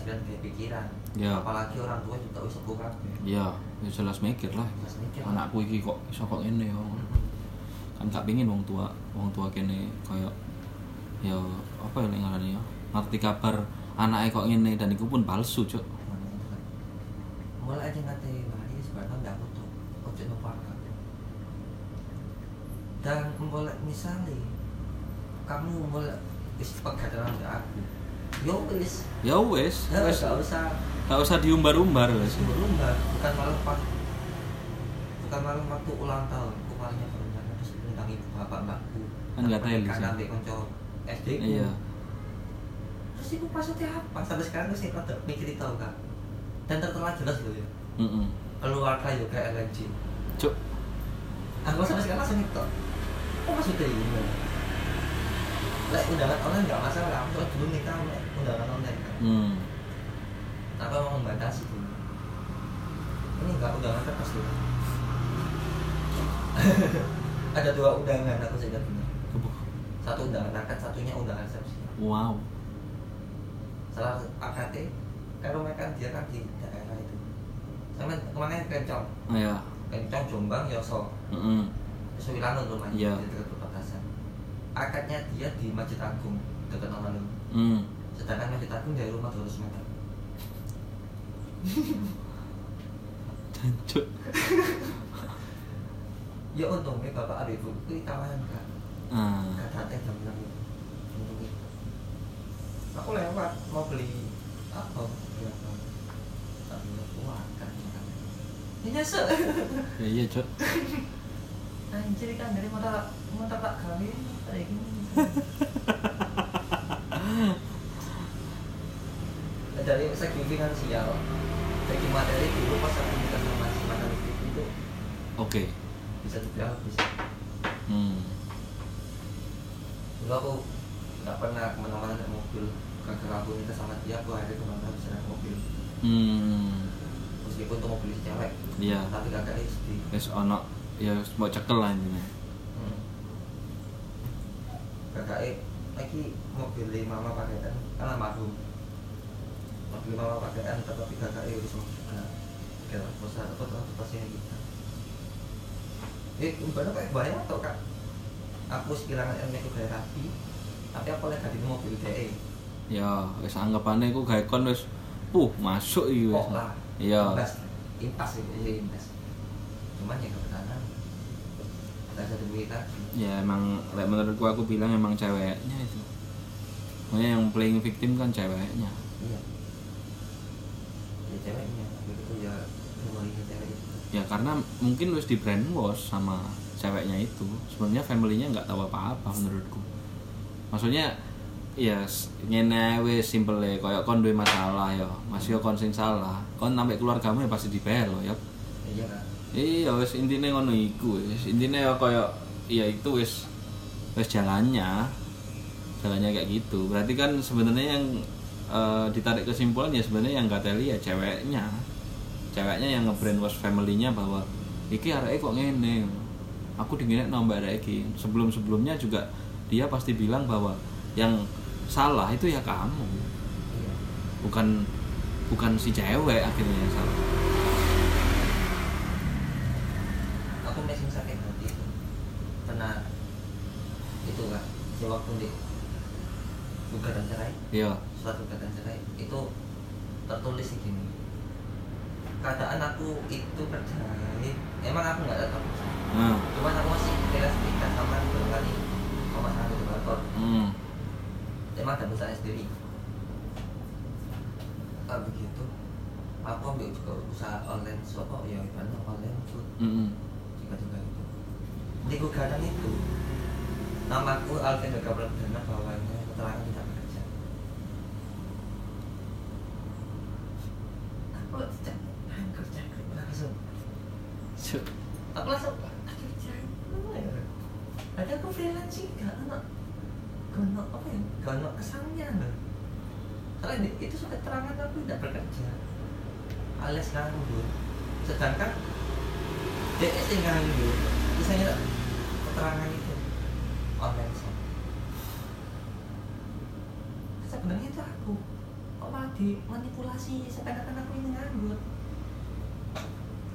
Kan kayak pikiran. Ya. apalagi orang tua juga wis sepuh kabeh ya ya jelas mikir lah. Jelas mikir. anakku iki kok iso kok ngene ya. Kan gak pingin wong tua wong tua kene kayak ya apa ya lek ngarani ya? Ngerti kabar anaknya kok ngene dan iku pun palsu cuk. Mulai aja ngate mari sebenarnya nggak butuh ojo numpang dan mulai misalnya kamu mulai pegatan sama aku yo wis. Ya wes ya wes gak usah. Gak usah diumbar-umbar wes berlomba bukan malam waktu. Bukan malam waktu ulang tahun. Aku malah nyamperin terus undang ibu bapak mbakku Kan nggak tahu, karena ambil konco SD ku. Iya. Terus ibu maksudnya apa? Sampai sekarang saya rada mikir tahu kak. Dan tertera jelas loh ya. Mm keluarga yoga LNG cuk. Aku sampai sekarang langsung itu oh maksudnya ini Lek undangan online nggak masalah, aku dulu nikah lek undangan online kan. hmm. Apa mau membatasi dulu? Ini nggak undangan kertas dulu. Ada dua undangan aku sudah punya. Satu undangan akad, satunya undangan resepsi. wow Salah AKT, kalau mereka dia kan di daerah itu. Sama ke mana kencong, oh, ya kencong Jombang, Yoso. mm Suwilanun rumahnya Iya. di dekat perbatasan. Akadnya dia di Masjid Agung dekat Amanun. hmm. Sedangkan Masjid Agung dari rumah 200 meter. cuk Ya untungnya bapak ada ibu itu kawan kak. ah. Kata teh jam enam itu. Aku lewat mau beli apa? Beli apa? Tak beli wah kan kan. Ini nyesel. ya iya cuk Anjir kan dari mata mata tak gini. dari segi finansial segi materi dulu pas aku nikah sama si mantan itu oke bisa dibilang bisa hmm. dulu aku nggak pernah ke mana-mana naik mobil gara-gara aku nikah sama dia aku akhirnya ke mana-mana bisa naik mobil hmm. meskipun itu mobil si cewek Iya. tapi gak istri wes ono ya mau cekel lah intinya hmm. Kakak lagi mobil mama pakaian kan almarhum mobil mama pakaian tetapi kakak itu sama juga kira kosa apa transportasinya kita. Eh ibadah kayak bayar atau kak? Aku sekiranya ilmu itu kayak rapi tapi aku lihat di mobil DE ya wis anggapane iku gawe kon wis puh masuk iki wis. Kok lah? Iya impas ya impas cuman ya kebetulan ya emang lek menurutku aku bilang emang ceweknya itu. Makanya yang playing victim kan ceweknya. Iya. Ya ceweknya. Begitu ya cewek itu. Ya karena mungkin wis di brainwash sama ceweknya itu. Sebenarnya family-nya nggak tahu apa-apa menurutku. Maksudnya ya ngene wis simple koyo kon duwe masalah ya. Masih yo kon sing salah. Kon sampai keluargamu ya pasti dibelo ya. Iya iya wis intine ngono iku wis. Intine ya koyo iya itu wis wis jalannya. Jalannya kayak gitu. Berarti kan sebenarnya yang eh, ditarik kesimpulan ya sebenarnya yang gak teli ya ceweknya. Ceweknya yang nge-brainwash family-nya bahwa iki areke kok ngene. Aku dingin nambah lagi sebelum sebelumnya juga dia pasti bilang bahwa yang salah itu ya kamu. Iya. Bukan bukan si cewek akhirnya yang salah aku masih sakit hati itu karena itu waktu di gugatan cerai. Iya. Surat gugatan cerai. Itu tertulis gini keadaan aku itu terjadi emang aku nggak tetap nah cuman aku masih kira sekitar sama dua kali. Sama sama itu kantor hmm. emang ada usaha sendiri. Ah begitu aku ambil juga usaha online shop. Oh ya ibaratnya online food. Mm-mm. juga juga gitu. Di gugatan itu namaku Alvin Gaga Perdana bawahnya keterangan tidak bekerja. Aku tidak kerja langsung. Aku langsung. Ya? Ada aku freelance gak anak gono apa ya? Gono kesannya loh. Soalnya itu sudah keterangan aku tidak bekerja. Alias nganggur. Sedangkan dia sih nganggur. Misalnya keterangan itu online shop. Sebenarnya itu aku. Kok malah dimanipulasi? Seakan-akan aku ini nganggur.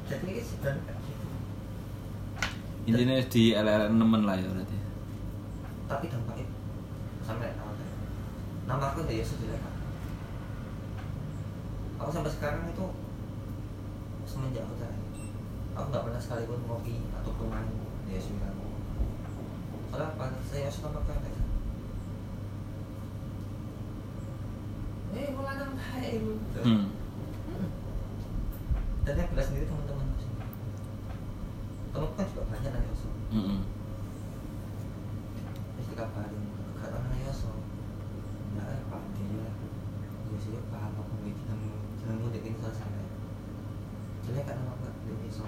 Jadi ini sebenarnya kayak gitu. Intinya di LLN nemen lah ya berarti. Tapi dampaknya sampai nama aku udah Yesus jelek Kak. aku sampai sekarang itu semenjak aku cerai aku nggak pernah sekalipun ngopi ataupun main di Yesus kan soalnya apa saya Yesus nama kan eh mau lanang baik hmm. Hmm. dan yang belas sendiri teman-teman. Aku kan juga banyak nanya Yesus Mm-mm. terus dikabarin tahu nanya nggak eh pak dia ya paham apa gue jeneng jenengmu dek ini soal sampai jelek kan gak dek Yoso.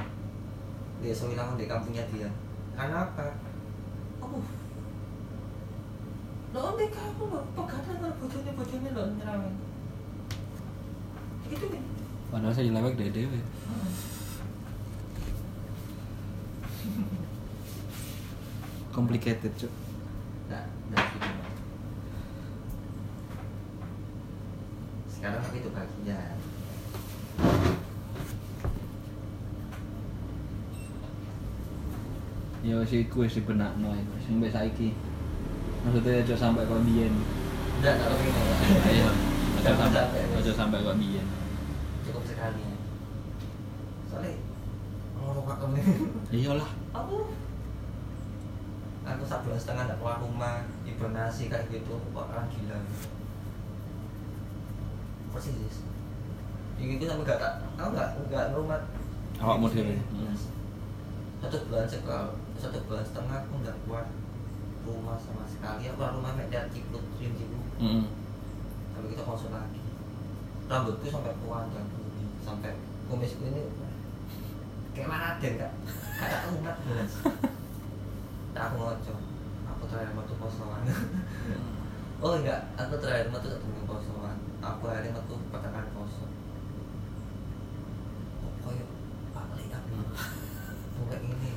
Dia Yoso hilang di kampungnya dia. Karena apa oh lo lo pegatan kalau bojone bojone lo nyerang gitu kan padahal saya jelek deh dewe complicated cuk. Nah, dari situ Mas. Sekarang aku itu bagian ya wis iku wis dibenakno ae wis sampai saiki maksudnya aja sampai kok biyen. Enggak, kalau ini ayo aja sampai aja sampai kok biyen. Cukup sekali. Ya. Soalnya ngomong pak kamu iyalah. Aku aku satu bulan setengah nggak keluar rumah hibernasi kayak gitu kok orang gila. Persis. Yang itu sampai gak tak aku nggak nggak rumah. Awakmu dhewe? satu bulan sekal satu bulan setengah aku nggak keluar rumah sama sekali. Aku rumah lihat cipluk cium cipluk sampai kita konsul lagi. Rambutku sampai panjang sampai kumisku ini kayak mana deh kak? Kata umat belas tak aku ngoco aku terakhir metu kosongan. Oh enggak. Aku terakhir metu ketemu kosongan. Aku hari metu petakan kosong oh koyo pak lek aku kayak ini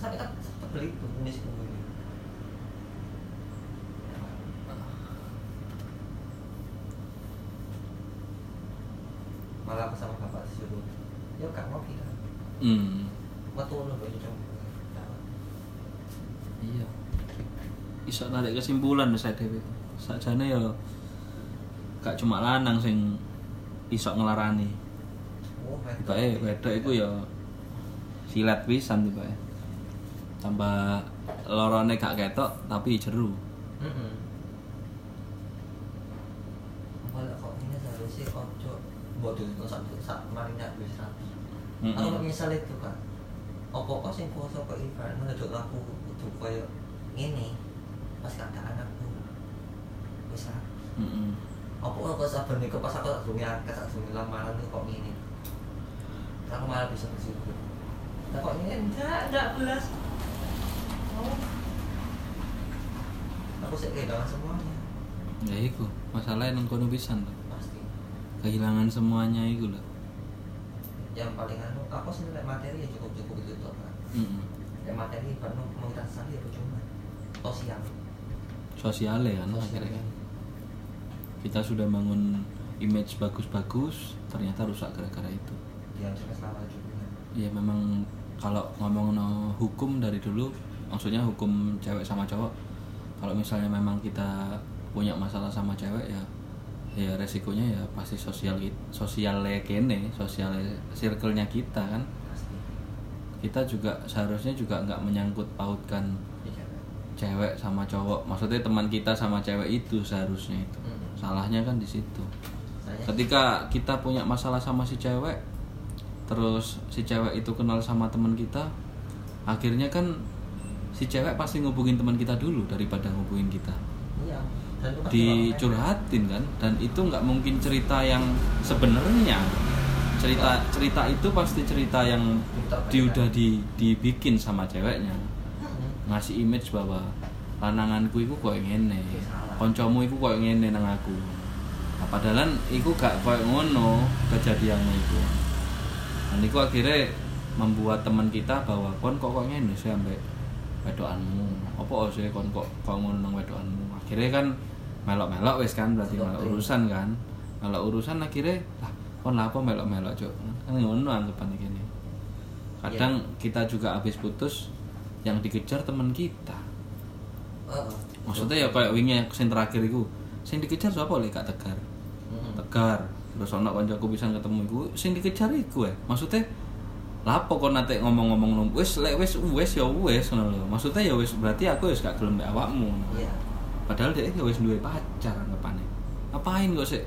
sampai tak beli tuh kumisku ini malah aku sama bapak disuruh yuk kak mau kita Hmm. coba Iya. Iso narik kesimpulan saya dhewe. Sakjane ya gak cuma lanang sing iso ngelarani. oh Tibake wedok iku ya silat pisan tibake. Tambah lorone gak ketok tapi jeru. Heeh. Malah kok ini seharusnya ojo bodoh itu satu sak marinya wis rapi. Mm-mm. Aku misal itu kan. Opo kok sing kuasa kok ibarat menunjuk aku kudu koyo ngene pas keadaan aku wis rapi. Heeh. Opo kok saben iku pas aku tak durunge akeh tak durunge lamaran kok ngene. Aku malah bisa bersyukur. Nah kok ini enggak, enggak belas. Oh. Aku sih kehilangan semuanya. Ya iku, masalahnya nang kono pisan. Pasti. Kehilangan semuanya iku lho. Yang paling anu aku nilai materi ya cukup cukup itu tuh kan. Ya materi baru mau sandi apa cuma sosial. Sosialnya kan Sosial. akhirnya kan. Kita sudah bangun image bagus-bagus ternyata rusak gara-gara itu. Suka salah juga. Ya memang kalau ngomong no hukum dari dulu maksudnya hukum cewek sama cowok kalau misalnya memang kita punya masalah sama cewek ya ya resikonya ya pasti sosial sosialnya kene sosial circle-nya kita kan. Pasti. Kita juga seharusnya juga nggak menyangkut pautkan iya. cewek sama cowok. Maksudnya teman kita sama cewek itu seharusnya itu. Mm-mm. salahnya kan di situ. Saya ketika kita punya masalah sama si cewek terus si cewek itu kenal sama teman kita akhirnya kan si cewek pasti ngubungin teman kita dulu daripada ngubungin kita. Iya dicurhatin kan dan itu nggak mungkin cerita yang sebenarnya. Cerita cerita itu pasti cerita yang di udah di dibikin sama ceweknya. Ngasih image bahwa lananganku iku koyo ngene koncomu iku koyo ngene nang aku. Nah, padahal iku gak koyo ngono kejadiannya itu. Dan iku akhirnya membuat teman kita bahwa kon kok kok ngene ambek wedokanmu? Apa sih kon kok kok ngono nang wedokanmu akhirnya kan melok-melok wis kan berarti melok urusan kan. Melok urusan akhirnya lah kon lah apa melok-melok cuk? Kan ngono anggapan gini kadang kita juga habis putus yang dikejar teman kita. Heeh. maksudnya ya kayak wingi sing terakhir iku. Sing dikejar siapa oleh kak tegar. Mm-mm. tegar. Terus ono kancaku bisa ketemu iku. Sing dikejar iku ya maksudnya lapo kok nanti ngomong-ngomong wis lek wis wis ya wis ngono lho. Maksudnya ya wis berarti aku wis gak gelem awakmu iya padahal dia ya wis duwe pacar anggapane ngapain kok sik?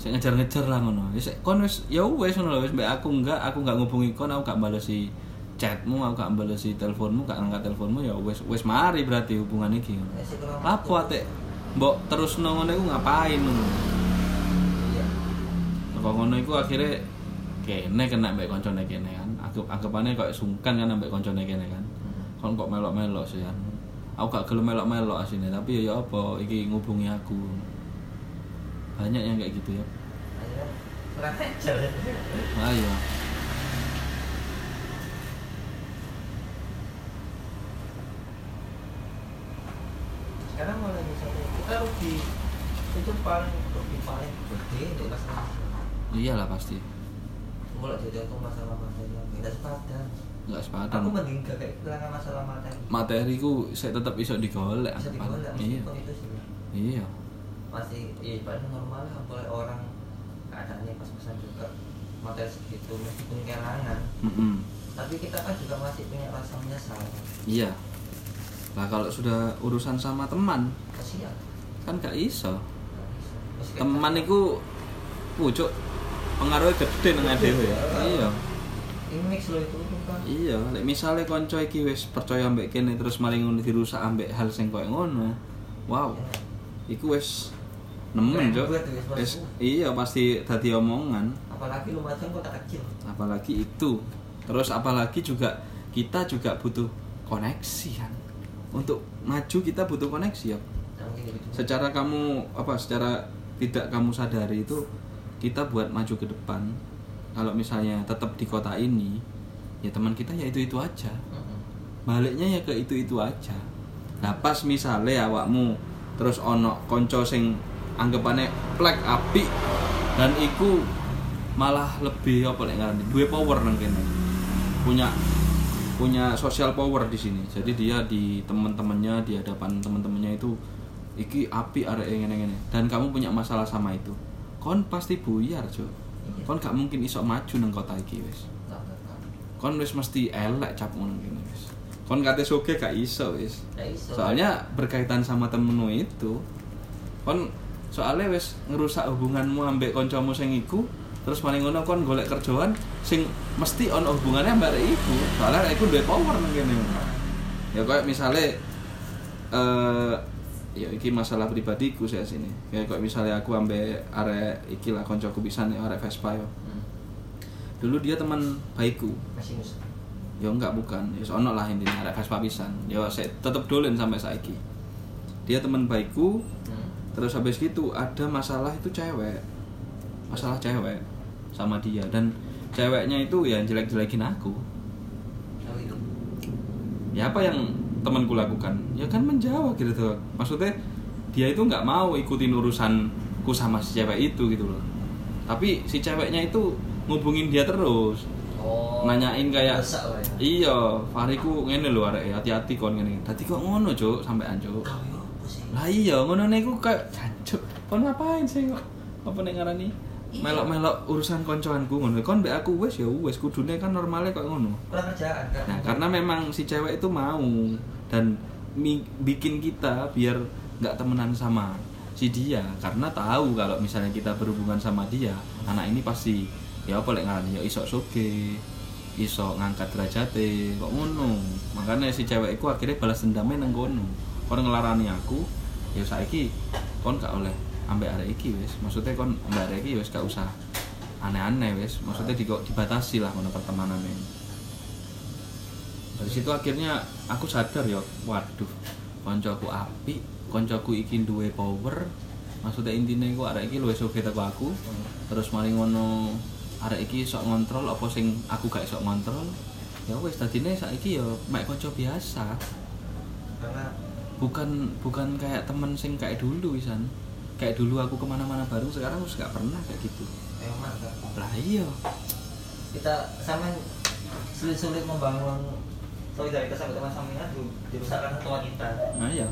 Sik ngejar-ngejar lah ngono. Ya sik kon wis ya wis ngono lho wis mbek aku enggak aku enggak ngubungi kon aku gak balesi chatmu aku gak balesi teleponmu gak angkat teleponmu ya wis wis mari berarti hubungan iki ngono Ya, sih Lapo waktu. ate mbok terus ngono iku ngapain ngono? Iya. Kok ngono iku akhirnya kene kena mbek koncone kene kan? Aku anggapane kok sungkan kan mbek koncone kene kan? Mm. kon kok melok-melok sih kan aku gak gelem melok-melok asine tapi ya ya apa iki ngubungi aku. Banyak yang kayak gitu ya. Ayo. Sekarang mulai misalnya kita rugi. Itu paling rugi paling gede untuk masalah iyalah pasti. Mulai jadi aku masalah materi yang tidak sepadan nggak aku sepadan mending gak kayak masalah materi. Materi ku saya tetap iso digolek bisa digolek iya. itu sih. Iya. Masih ya paling normal lah boleh orang keadaannya pas-pasan juga materi segitu meskipun kehilangan Mm-mm. tapi kita kan juga masih punya rasa menyesal. Iya. Lah kalau sudah urusan sama teman kasihan kan gak iso. Bisa. Meskipun teman itu pucuk pengaruhnya gede nang dhewe ya. Iya. ini mix loh itu Iya, lek misale kanca iki wis percaya ambek kene terus maling ngono dirusak ambek hal sing koyo ngono. Wow. Iku wis nemen, banget wis, iya pasti dadi omongan, apalagi Lumajang kota kecil apalagi itu. Terus apalagi juga kita juga butuh koneksi kan. Untuk maju kita butuh koneksi ya. Nah, gitu secara kamu apa secara tidak kamu sadari itu kita buat maju ke depan kalau misalnya tetap di kota ini ya teman kita ya itu itu aja baliknya ya ke itu itu aja. Nah pas misalnya awakmu terus ono konco sing anggapannya plek api dan iku malah lebih apa lek ngarani? Duwe power nang kene. Punya punya social power di sini. Jadi dia di teman-temannya di hadapan teman-temannya itu iki api arek ngene ngene dan kamu punya masalah sama itu. Kon pasti buyar Iya. kon gak mungkin isok maju nang kota iki wis. nggak. Kon wis mesti elek cap ngono gini wis. Kon kate soge gak iso wis. Soalnya berkaitan sama temenmu itu kon soalnya wis ngerusak hubunganmu ambek koncomu sing iku terus paling ngono kon golek kerjaan sing mesti ono hubungannya ambek arek iku. Soalnya iku duwe power nang kene ya kayak misalnya eh ya iki masalah pribadiku saya sini. Kayak kayak misalnya aku ambek arek iki lah koncoku pisan arek Vespa yo. Hmm. Dulu dia teman baikku ya enggak bukan. Ya ono lah intinya arek Vespa pisan ya saya tetep dolen sampai saiki. Dia teman baikku Hmm. terus habis gitu ada masalah itu cewek. Masalah cewek sama dia. Dan ceweknya itu ya jelek-jelekin aku. Ya apa yang temanku lakukan? Ya kan menjawab gitu tuh. Maksudnya dia itu nggak mau ikutin urusanku sama si cewek itu gitu loh. Tapi si ceweknya itu ngubungin dia terus. Oh. nanyain kayak ya. iya Fariku ngene lho arek hati-hati kon ngene. Tadi kok ngono cuk? Sampean cuk. Kau ya lah iya ngono niku kayak jancuk kon ngapain sih kok? Apa ning ngarani? Iya. melok-melok urusan koncoanku ngono. Kon mbek aku wes ya wes kudune kan normalnya kok ngono. Kurang kerjaan kan? Nah, karena memang si cewek itu mau dan bikin kita biar nggak temenan sama si dia. Karena tahu kalau misalnya kita berhubungan sama dia, anak ini pasti ya apa lek ngarani ya iso soge, iso ngangkat derajate, kok ngono. Makanya si cewek itu akhirnya balas dendamnya nang kono. Kon ngelarani aku, ya saiki kon gak oleh ambek arek iki wis. Maksudnya kon ambek arek iki wis gak usah aneh-aneh wis. Maksudnya di, dibatasi lah ngono pertemanannya dari situ akhirnya aku sadar ya waduh koncoku api koncoku iki duwe power maksudnya intinya aku arek iki luwih sugih aku Hmm. terus mari ngono arek iki sok ngontrol apa sing aku gak sok ngontrol? Ya wis dadine saiki ya mek kanca biasa. Karena bukan bukan kayak temen sing kayak dulu wisan kayak dulu aku ke mana-mana bareng sekarang aku gak pernah kayak gitu. Emang lah iya. Kita sama sulit-sulit membangun solidaritas sama teman sampingan tuh dirusak karena satu wanita. nah iya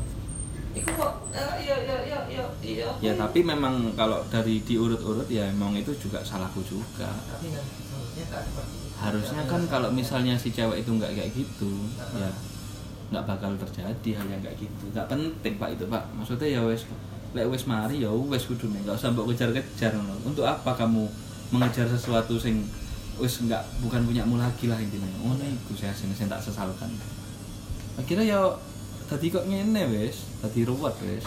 Iku kok eh, iya iya iya iya iya. ya tapi memang kalau dari diurut-urut ya emang itu juga salahku juga. Tapi kan harusnya kan seperti itu. harusnya kan kalau misalnya si cewek itu nggak kayak gitu ya nggak bakal terjadi hal yang kayak gitu. Nggak penting pak itu pak. Maksudnya ya wes lek wes mari ya wes kudu nggak usah mbok kejar-kejar ngono. untuk apa kamu mengejar sesuatu sing wes nggak bukan punyamu lagi lah intinya. Ngono iku saya sing sing tak sesalkan. Akhirnya ya tadi kok ngene wes tadi ruwet wes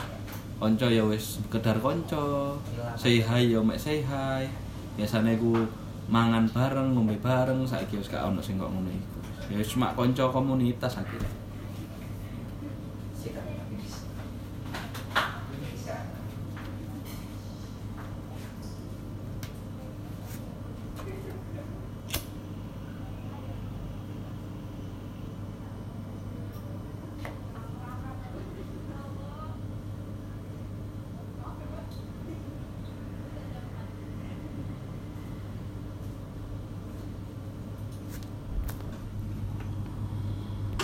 konco ya wes sekedar konco say hi ya mek say hi biasanya ku mangan bareng ngombe bareng. Saiki wis gak ono sing kok ngono ya wis mak konco komunitas akhirnya